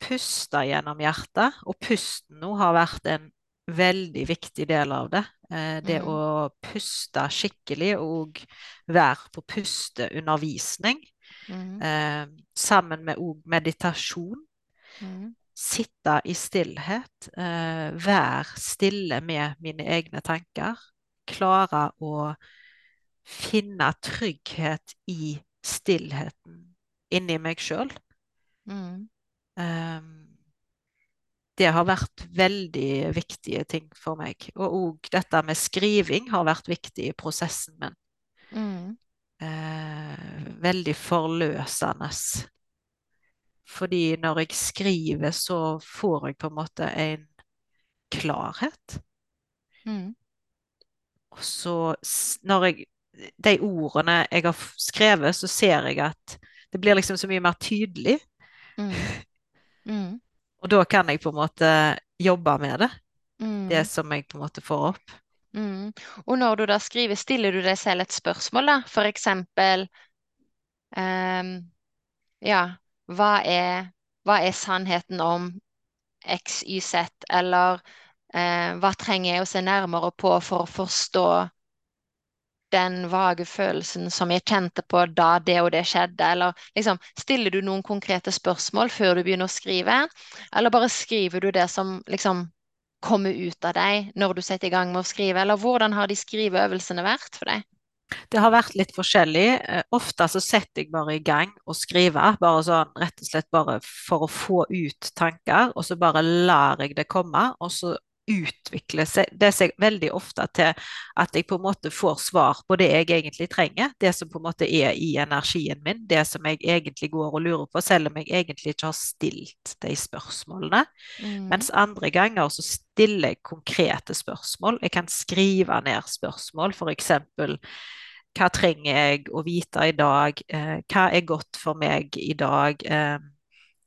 B: puste gjennom hjertet, og pusten nå har vært en veldig viktig del av det. Eh, det
A: Mm.
B: å puste skikkelig og være på pusteundervisning,
A: Mm,
B: eh, sammen med òg meditasjon.
A: mm,
B: Sitte i stillhet, eh, være stille med mine egne tanker. Klare å finne trygghet i stillheten inni meg sjøl.
A: mm,
B: det har vært veldig viktige ting for meg. Og òg dette med skriving har vært viktig i prosessen min.
A: mm,
B: Eh, veldig forløsende. Fordi når jeg skriver, så får jeg på en måte en klarhet.
A: mm,
B: Og så når jeg De ordene jeg har skrevet, så ser jeg at det blir liksom så mye mer tydelig.
A: mm, <laughs> mm,
B: Og da kan jeg på en måte jobbe med det.
A: mm.
B: Det som jeg på en måte får opp.
A: Mm. Og når du da skriver, stiller du deg selv et spørsmål, da? For eksempel um, Ja, hva er, hva er sannheten om X, Y, Z? Eller eh, hva trenger jeg å se nærmere på for å forstå den vage følelsen som jeg kjente på da det og det skjedde? Eller liksom, stiller du noen konkrete spørsmål før du begynner å skrive? Eller bare skriver du det som liksom kommer ut av deg når du setter i gang med å skrive, eller hvordan har de skriveøvelsene vært for deg?
B: Det har vært litt forskjellig. Eh, Ofte så setter jeg bare i gang og skriver, bare sånn rett og slett bare for å få ut tanker, og så bare lar jeg det komme, og så utvikler seg det seg veldig ofte til at jeg på en måte får svar på det jeg egentlig trenger, det som på en måte er i energien min, det som jeg egentlig går og lurer på, selv om jeg egentlig ikke har stilt de spørsmålene.
A: Mm,
B: Mens andre ganger så stiller jeg konkrete spørsmål. Jeg kan skrive ned spørsmål, eksempel hva trenger jeg å vite i dag? Eh, hva er godt for meg i dag? Eh,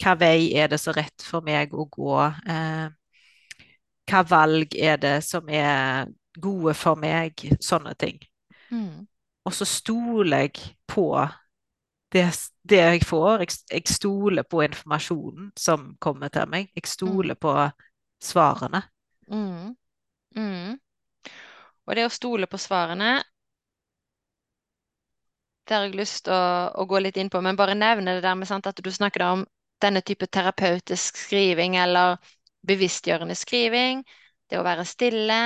B: hva vei er det så rett for meg å gå? Hva valg er det som er gode for meg? Sånne ting.
A: mm,
B: Og så stoler jeg på det, det jeg får. Jeg, jeg stoler på informasjonen som kommer til meg. Jeg stoler på svarene.
A: mm, mm. Og det å stole på svarene, det har jeg lyst til å, å gå litt inn på, men bare nevne det der med sant, at du snakker om denne type terapeutisk skriving eller bevisstgjørende skriving, det å være stille,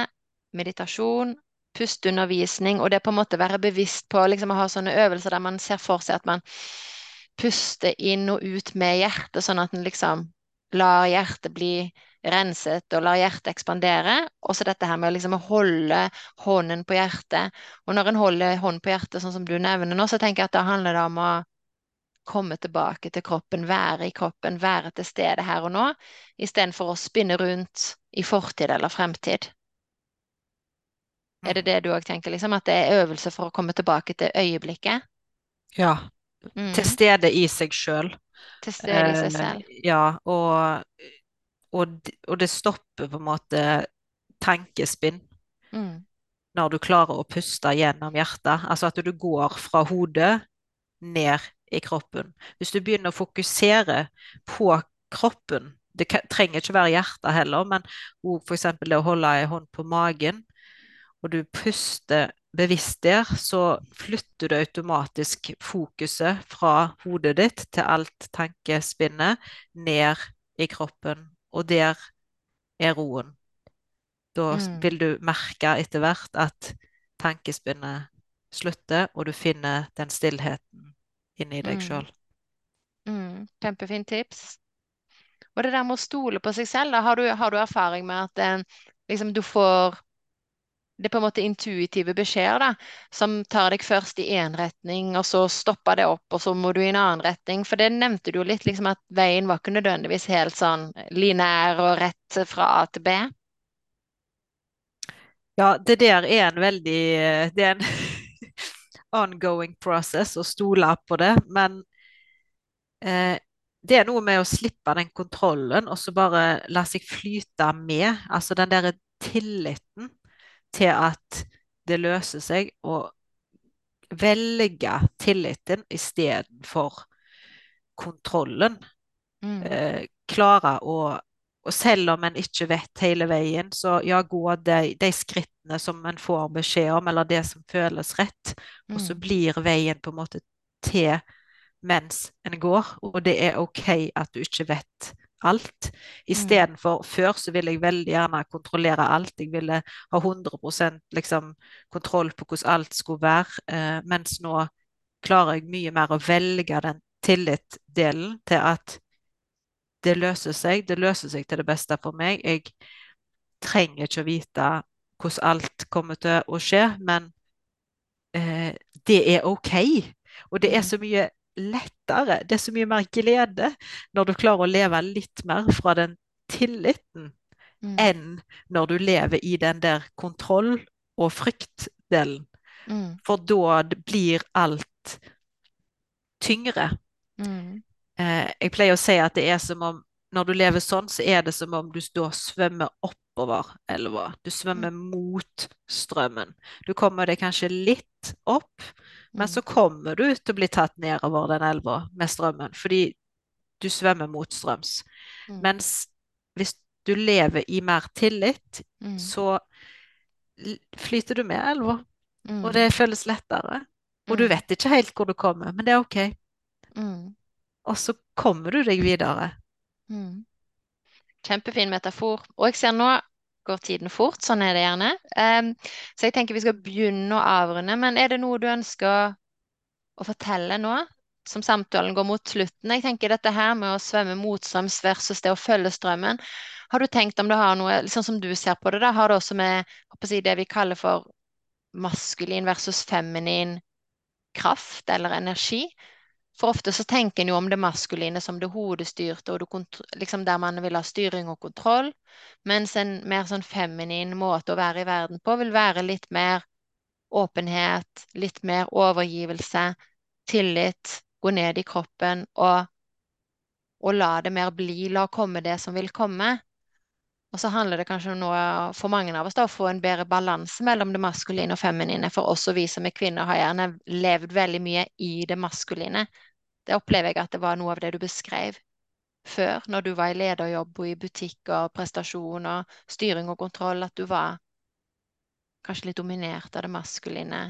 A: meditasjon, pusteundervisning, og det på en måte være bevisst på liksom, å ha sånne øvelser der man ser for seg at man puster inn og ut med hjertet, sånn at en liksom lar hjertet bli renset og lar hjertet ekspandere. Og så dette her med liksom å holde hånden på hjertet. Og når en holder hånden på hjertet, sånn som du nevner nå, så tenker jeg at da handler det om å komme tilbake til kroppen, være i kroppen, være til stede her og nå, istedenfor å spinne rundt i fortid eller fremtid. Er det det du òg tenker, liksom? At det er øvelse for å komme tilbake til øyeblikket?
B: Ja.
A: Mm.
B: Til stede i seg sjøl.
A: Til stede i seg
B: Eh,
A: selv.
B: ja, og, og, og det stopper på en måte tenkespinn.
A: Mm.
B: når du klarer å puste gjennom hjertet. Altså at du går fra hodet ned i kroppen. Hvis du begynner å fokusere på kroppen, det trenger ikke være hjertet heller, men f.eks. det å holde ei hånd på magen, og du puster bevisst der, så flytter du automatisk fokuset fra hodet ditt til alt tankespinnet ned i kroppen, og der er roen. Da
A: Mm.
B: vil du merke etter hvert at tankespinnet slutter, og du finner den stillheten inni deg
A: Mm.
B: sjøl.
A: Mm. Kjempefint tips. Og det der med å stole på seg selv, da, har du, har du erfaring med at eh, liksom du får det er på en måte intuitive beskjeder da, som tar deg først i én retning, og så stopper det opp, og så må du i en annen retning. For det nevnte du jo litt, liksom at veien var ikke nødvendigvis helt sånn linær og rett fra A til B.
B: Ja, det der er en veldig Det er en <laughs> ongoing process og stole på det, men eh, det er noe med å slippe den kontrollen og så bare la seg flyte med. Altså den derre tilliten til at det løser seg, og velge tilliten istedenfor kontrollen.
A: Mm.
B: Eh, klare å Og selv om en ikke vet hele veien, så ja, gå de, de skrittene som en får beskjed om, eller det som føles rett. Og så
A: Mm.
B: blir veien på en måte til mens en går, og det er OK at du ikke vet alt. Istedenfor før så ville jeg veldig gjerne kontrollere alt. Jeg ville ha 100% liksom, kontroll på hvordan alt skulle være, eh, mens nå klarer jeg mye mer å velge den tillit-delen til at det løser seg. Det løser seg til det beste for meg. Jeg trenger ikke å vite hvordan alt kommer til å skje, men eh, det er OK. Og det er
A: Mm.
B: så mye lettere, det er så mye mer glede når du klarer å leve litt mer fra den tilliten
A: Mm.
B: enn når du lever i den der kontroll- og fryktdelen.
A: Mm.
B: For da blir alt tyngre.
A: Mm.
B: Eh, jeg pleier å si at det er som om når du lever sånn, så er det som om du da svømmer oppover elva. Du svømmer mot strømmen. Du kommer deg kanskje litt opp, men
A: Mm.
B: så kommer du til å bli tatt nedover den elva med strømmen, fordi du svømmer motstrøms.
A: Mm.
B: Mens hvis du lever i mer tillit,
A: Mm.
B: så flyter du med elva,
A: Mm.
B: og det føles lettere. Og du
A: Mm.
B: vet ikke helt hvor du kommer, men det er OK.
A: Mm.
B: Og så kommer du deg videre.
A: Mm. Kjempefin metafor. Og jeg ser nå går tiden fort, sånn er det gjerne. Um, så jeg tenker vi skal begynne å avrunde. Men er det noe du ønsker å, fortelle nå, som samtalen går mot slutten? Jeg tenker dette her med å svømme motstrøms versus det å følge strømmen. Har du tenkt om det har noe, liksom som du ser på det, da, har det også med jeg det vi kaller for maskulin versus feminin kraft eller energi? For ofte så tenker en jo om det maskuline som det hodestyrte, og det liksom der man vil ha styring og kontroll, mens en mer sånn feminin måte å være i verden på vil være litt mer åpenhet, litt mer overgivelse, tillit, gå ned i kroppen og, og la det mer bli, la komme det som vil komme. Og så handler det kanskje om noe for mange av oss da, å få en bedre balanse mellom det maskuline og feminine. For også vi som er kvinner har gjerne levd veldig mye i det maskuline. Det opplever jeg at det var noe av det du beskrev før, når du var i lederjobb og i butikk og prestasjon og styring og kontroll, at du var kanskje litt dominert av det maskuline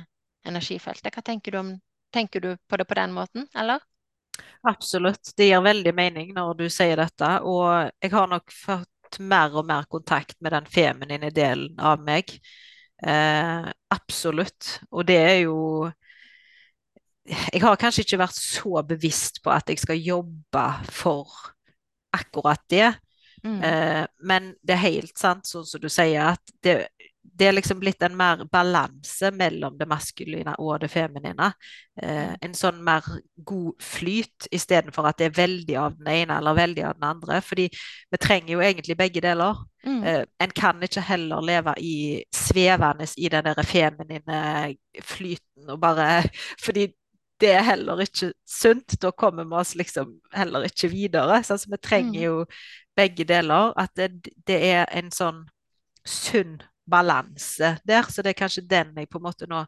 A: energifeltet. Hva tenker du om Tenker du på det på den måten, eller?
B: Absolutt. Det gir veldig mening når du sier dette. Og jeg har nok fått mer og mer kontakt med den feminine delen av meg. Eh, absolutt. Og det er jo Jeg har kanskje ikke vært så bevisst på at jeg skal jobbe for akkurat det.
A: Mm.
B: Eh, men det er helt sant, sånn som du sier, at det, det er liksom blitt en mer balanse mellom det maskuline og det feminine. Eh, en sånn mer god flyt, istedenfor at det er veldig av den ene eller veldig av den andre. Fordi vi trenger jo egentlig begge deler.
A: Mm.
B: Eh, en kan ikke heller leve i svevende i den der feminine flyten og bare <laughs> Fordi det er heller ikke sunt. Da kommer vi oss liksom heller ikke videre. Så vi trenger jo begge deler. At det, det er en sånn sunn balanse der. Så det er kanskje den jeg på en måte nå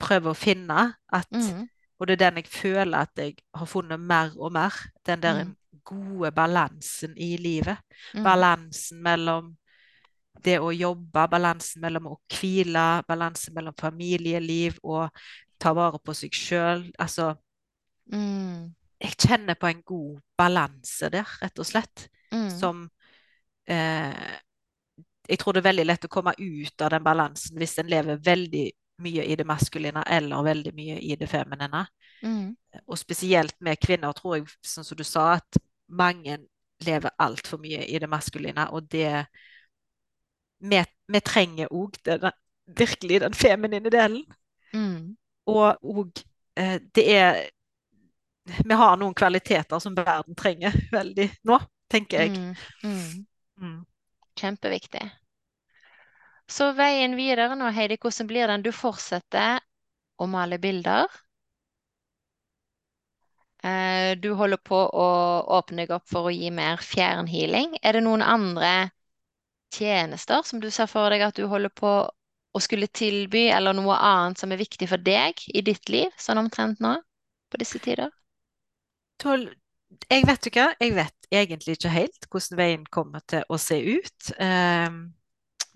B: prøver å finne. At,
A: Mm.
B: Og det er den jeg føler at jeg har funnet mer og mer. Den der
A: Mm.
B: gode balansen i livet.
A: Mm.
B: Balansen mellom det å jobbe, balansen mellom å hvile, balansen mellom familieliv og ta vare på seg sjøl. Altså,
A: Mm.
B: jeg kjenner på en god balanse der, rett og slett.
A: Mm.
B: Som eh, Jeg tror det er veldig lett å komme ut av den balansen hvis en lever veldig mye i det maskuline eller veldig mye i det feminine.
A: Mm.
B: Og spesielt med kvinner, tror jeg, sånn som du sa, at mange lever altfor mye i det maskuline, og det Vi, vi trenger òg virkelig den feminine delen.
A: Mm.
B: Og, og eh, det er Vi har noen kvaliteter som verden trenger <laughs> veldig nå, tenker jeg.
A: Mm. Mm.
B: Mm.
A: Kjempeviktig. Så veien videre nå, Heidi, hvordan blir den? Du fortsetter å male bilder. Eh, Du holder på å åpne deg opp for å gi mer fjernhealing. Er det noen andre tjenester som du ser for deg at du holder på å skulle tilby, eller noe annet som er viktig for deg i ditt liv, sånn omtrent nå, på disse tider?
B: Tol jeg vet ikke, jeg vet egentlig ikke helt hvordan veien kommer til å se ut. Um,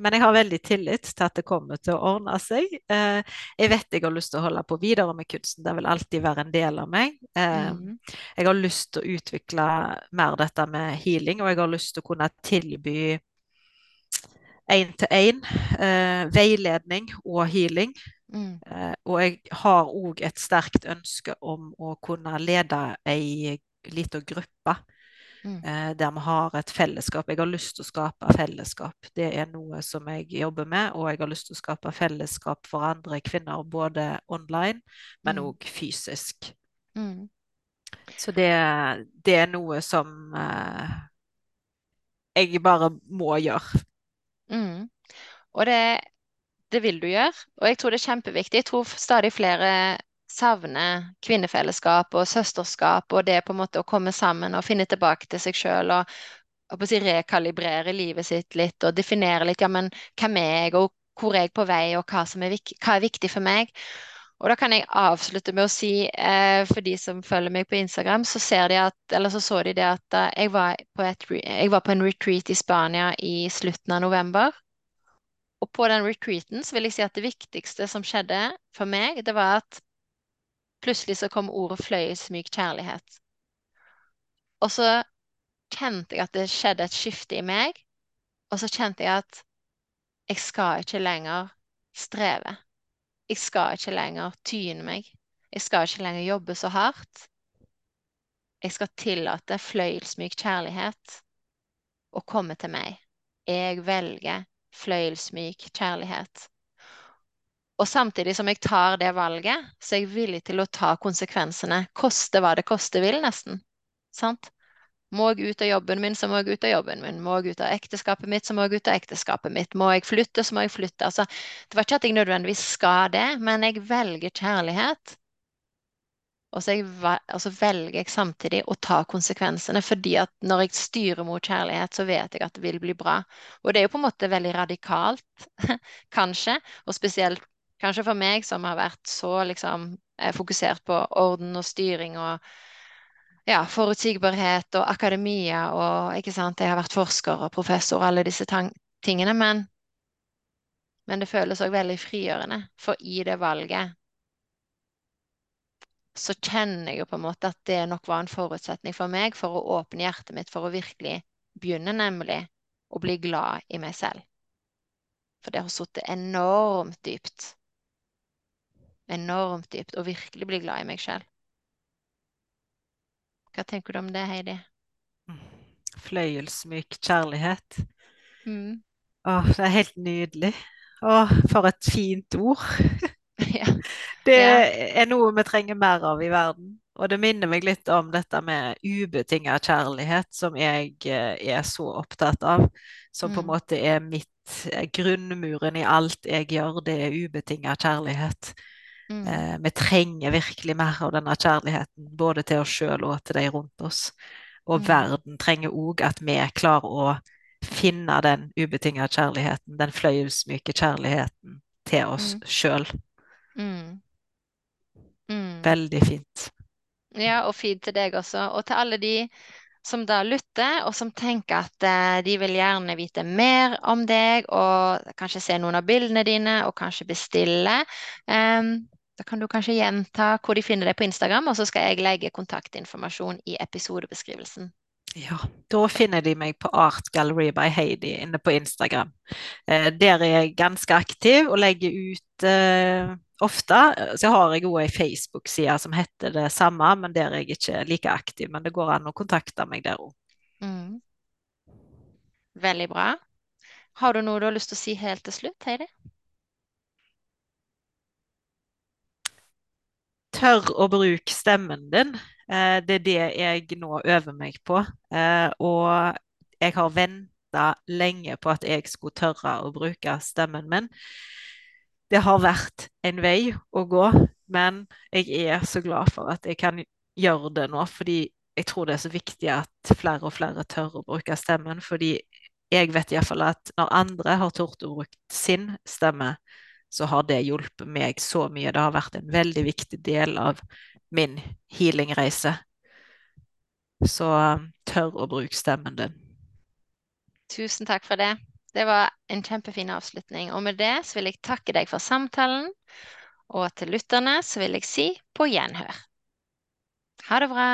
B: men jeg har veldig tillit til at det kommer til å ordne seg. Uh, jeg vet jeg har lyst til å holde på videre med kunsten, det vil alltid være en del av meg. Um,
A: Mm.
B: jeg har lyst til å utvikle mer dette med healing, og jeg har lyst til å kunne tilby én-til-én eh, veiledning og healing.
A: Mm.
B: Eh, og jeg har òg et sterkt ønske om å kunne lede ei lita gruppe
A: Mm.
B: eh, der vi har et fellesskap. Jeg har lyst til å skape fellesskap. Det er noe som jeg jobber med, og jeg har lyst til å skape fellesskap for andre kvinner, både online, men
A: Mm.
B: fysisk.
A: Mm.
B: Så det, det er noe som eh, jeg bare må gjøre.
A: Mm. Og det, det vil du gjøre, og jeg tror det er kjempeviktig. Jeg tror stadig flere savner kvinnefellesskap og søsterskap og det på en måte å komme sammen og finne tilbake til seg sjøl og, og si rekalibrere livet sitt litt og definere litt ja, men hvem er jeg, og hvor er jeg på vei, og hva, er, hva er viktig for meg. Og da kan jeg avslutte med å si, eh, for de som følger meg på Instagram, så de at, så så de det at eh, jeg var et, jeg var på en retreat i Spania i slutten av november. Og på den retreaten så vil jeg si at det viktigste som skjedde for meg, det var at plutselig så kom ordet fløyelsmyk kjærlighet. Og så kjente jeg at det skjedde et skifte i meg, og så kjente jeg at jeg skal ikke lenger streve. Jeg skal ikke lenger tyne meg. Jeg skal ikke lenger jobbe så hardt. Jeg skal tillate fløyelsmyk kjærlighet å komme til meg. Jeg velger fløyelsmyk kjærlighet. Og samtidig som jeg tar det valget, så er jeg villig til å ta konsekvensene. Koste hva det koste vil, nesten. Sant? Må jeg ut av jobben min, så må jeg ut av jobben min. Må jeg ut av ekteskapet mitt, så må jeg ut av ekteskapet mitt. Må jeg flytte, så må jeg flytte. Altså, det var ikke at jeg nødvendigvis skal det, men jeg velger kjærlighet. Og så, jeg, og så velger jeg samtidig å ta konsekvensene, fordi at når jeg styrer mot kjærlighet, så vet jeg at det vil bli bra. Og det er jo på en måte veldig radikalt, <laughs> kanskje, og spesielt kanskje for meg som har vært så liksom eh, fokusert på orden og styring og ja, forutsigbarhet og akademia og ikke sant, jeg har vært forsker og professor og alle disse tingene, men, men det føles òg veldig frigjørende, for i det valget så kjenner jeg jo på en måte at det nok var en forutsetning for meg for å åpne hjertet mitt for å virkelig begynne, nemlig å bli glad i meg selv. For det har sittet enormt dypt. Enormt dypt. Og virkelig bli glad i meg sjøl. Hva tenker du om det, Heidi?
B: Fløyelsmyk kjærlighet.
A: Mm.
B: Åh, det er helt nydelig. Åh, for et fint ord. <laughs>
A: Ja.
B: Det er noe vi trenger mer av i verden. Og det minner meg litt om dette med ubetinget kjærlighet, som jeg eh, er så opptatt av. Som på en
A: Mm.
B: måte er mitt eh, grunnmuren i alt jeg gjør, det er ubetinget kjærlighet.
A: Mm.
B: Eh, vi trenger virkelig mer av denne kjærligheten, både til oss sjøl og til de rundt oss. Og
A: Mm.
B: verden trenger òg at vi klarer å finne den ubetinga kjærligheten, den fløyelsmyke kjærligheten til oss
A: Mm.
B: sjøl.
A: Mm. Mm.
B: Veldig fint.
A: Ja, og fint til deg også. Og til alle de som da lytter, og som tenker at eh, de vil gjerne vite mer om deg, og kanskje se noen av bildene dine, og kanskje bestille. Em, da kan du kanskje gjenta hvor de finner deg på Instagram, og så skal jeg legge kontaktinformasjon i episodebeskrivelsen.
B: Ja, da finner de meg på Art Gallery by Heidi inne på Instagram. Eh, der er jeg ganske aktiv og legger ut eh, ofte. Så har jeg òg ei Facebook-side som heter det samme, men der er jeg ikke like aktiv. Men det går an å kontakte meg der òg.
A: Mm. Veldig bra. Har du noe du har lyst til å si helt til slutt, Heidi?
B: Tør å bruke stemmen din. Eh, det er det jeg nå øver meg på. Eh, og jeg har venta lenge på at jeg skulle tørre å bruke stemmen min. Det har vært en vei å gå, men jeg er så glad for at jeg kan gjøre det nå, fordi jeg tror det er så viktig at flere og flere tør å bruke stemmen. Fordi jeg vet iallfall at når andre har tort å bruke sin stemme, så har det hjulpet meg så mye. Det har vært en veldig viktig del av min healingreise. Så um, tør å bruke stemmen din.
A: Tusen takk for det. Det var en kjempefin avslutning. Og med det så vil jeg takke deg for samtalen. Og til lytterne så vil jeg si på gjenhør. Ha det bra.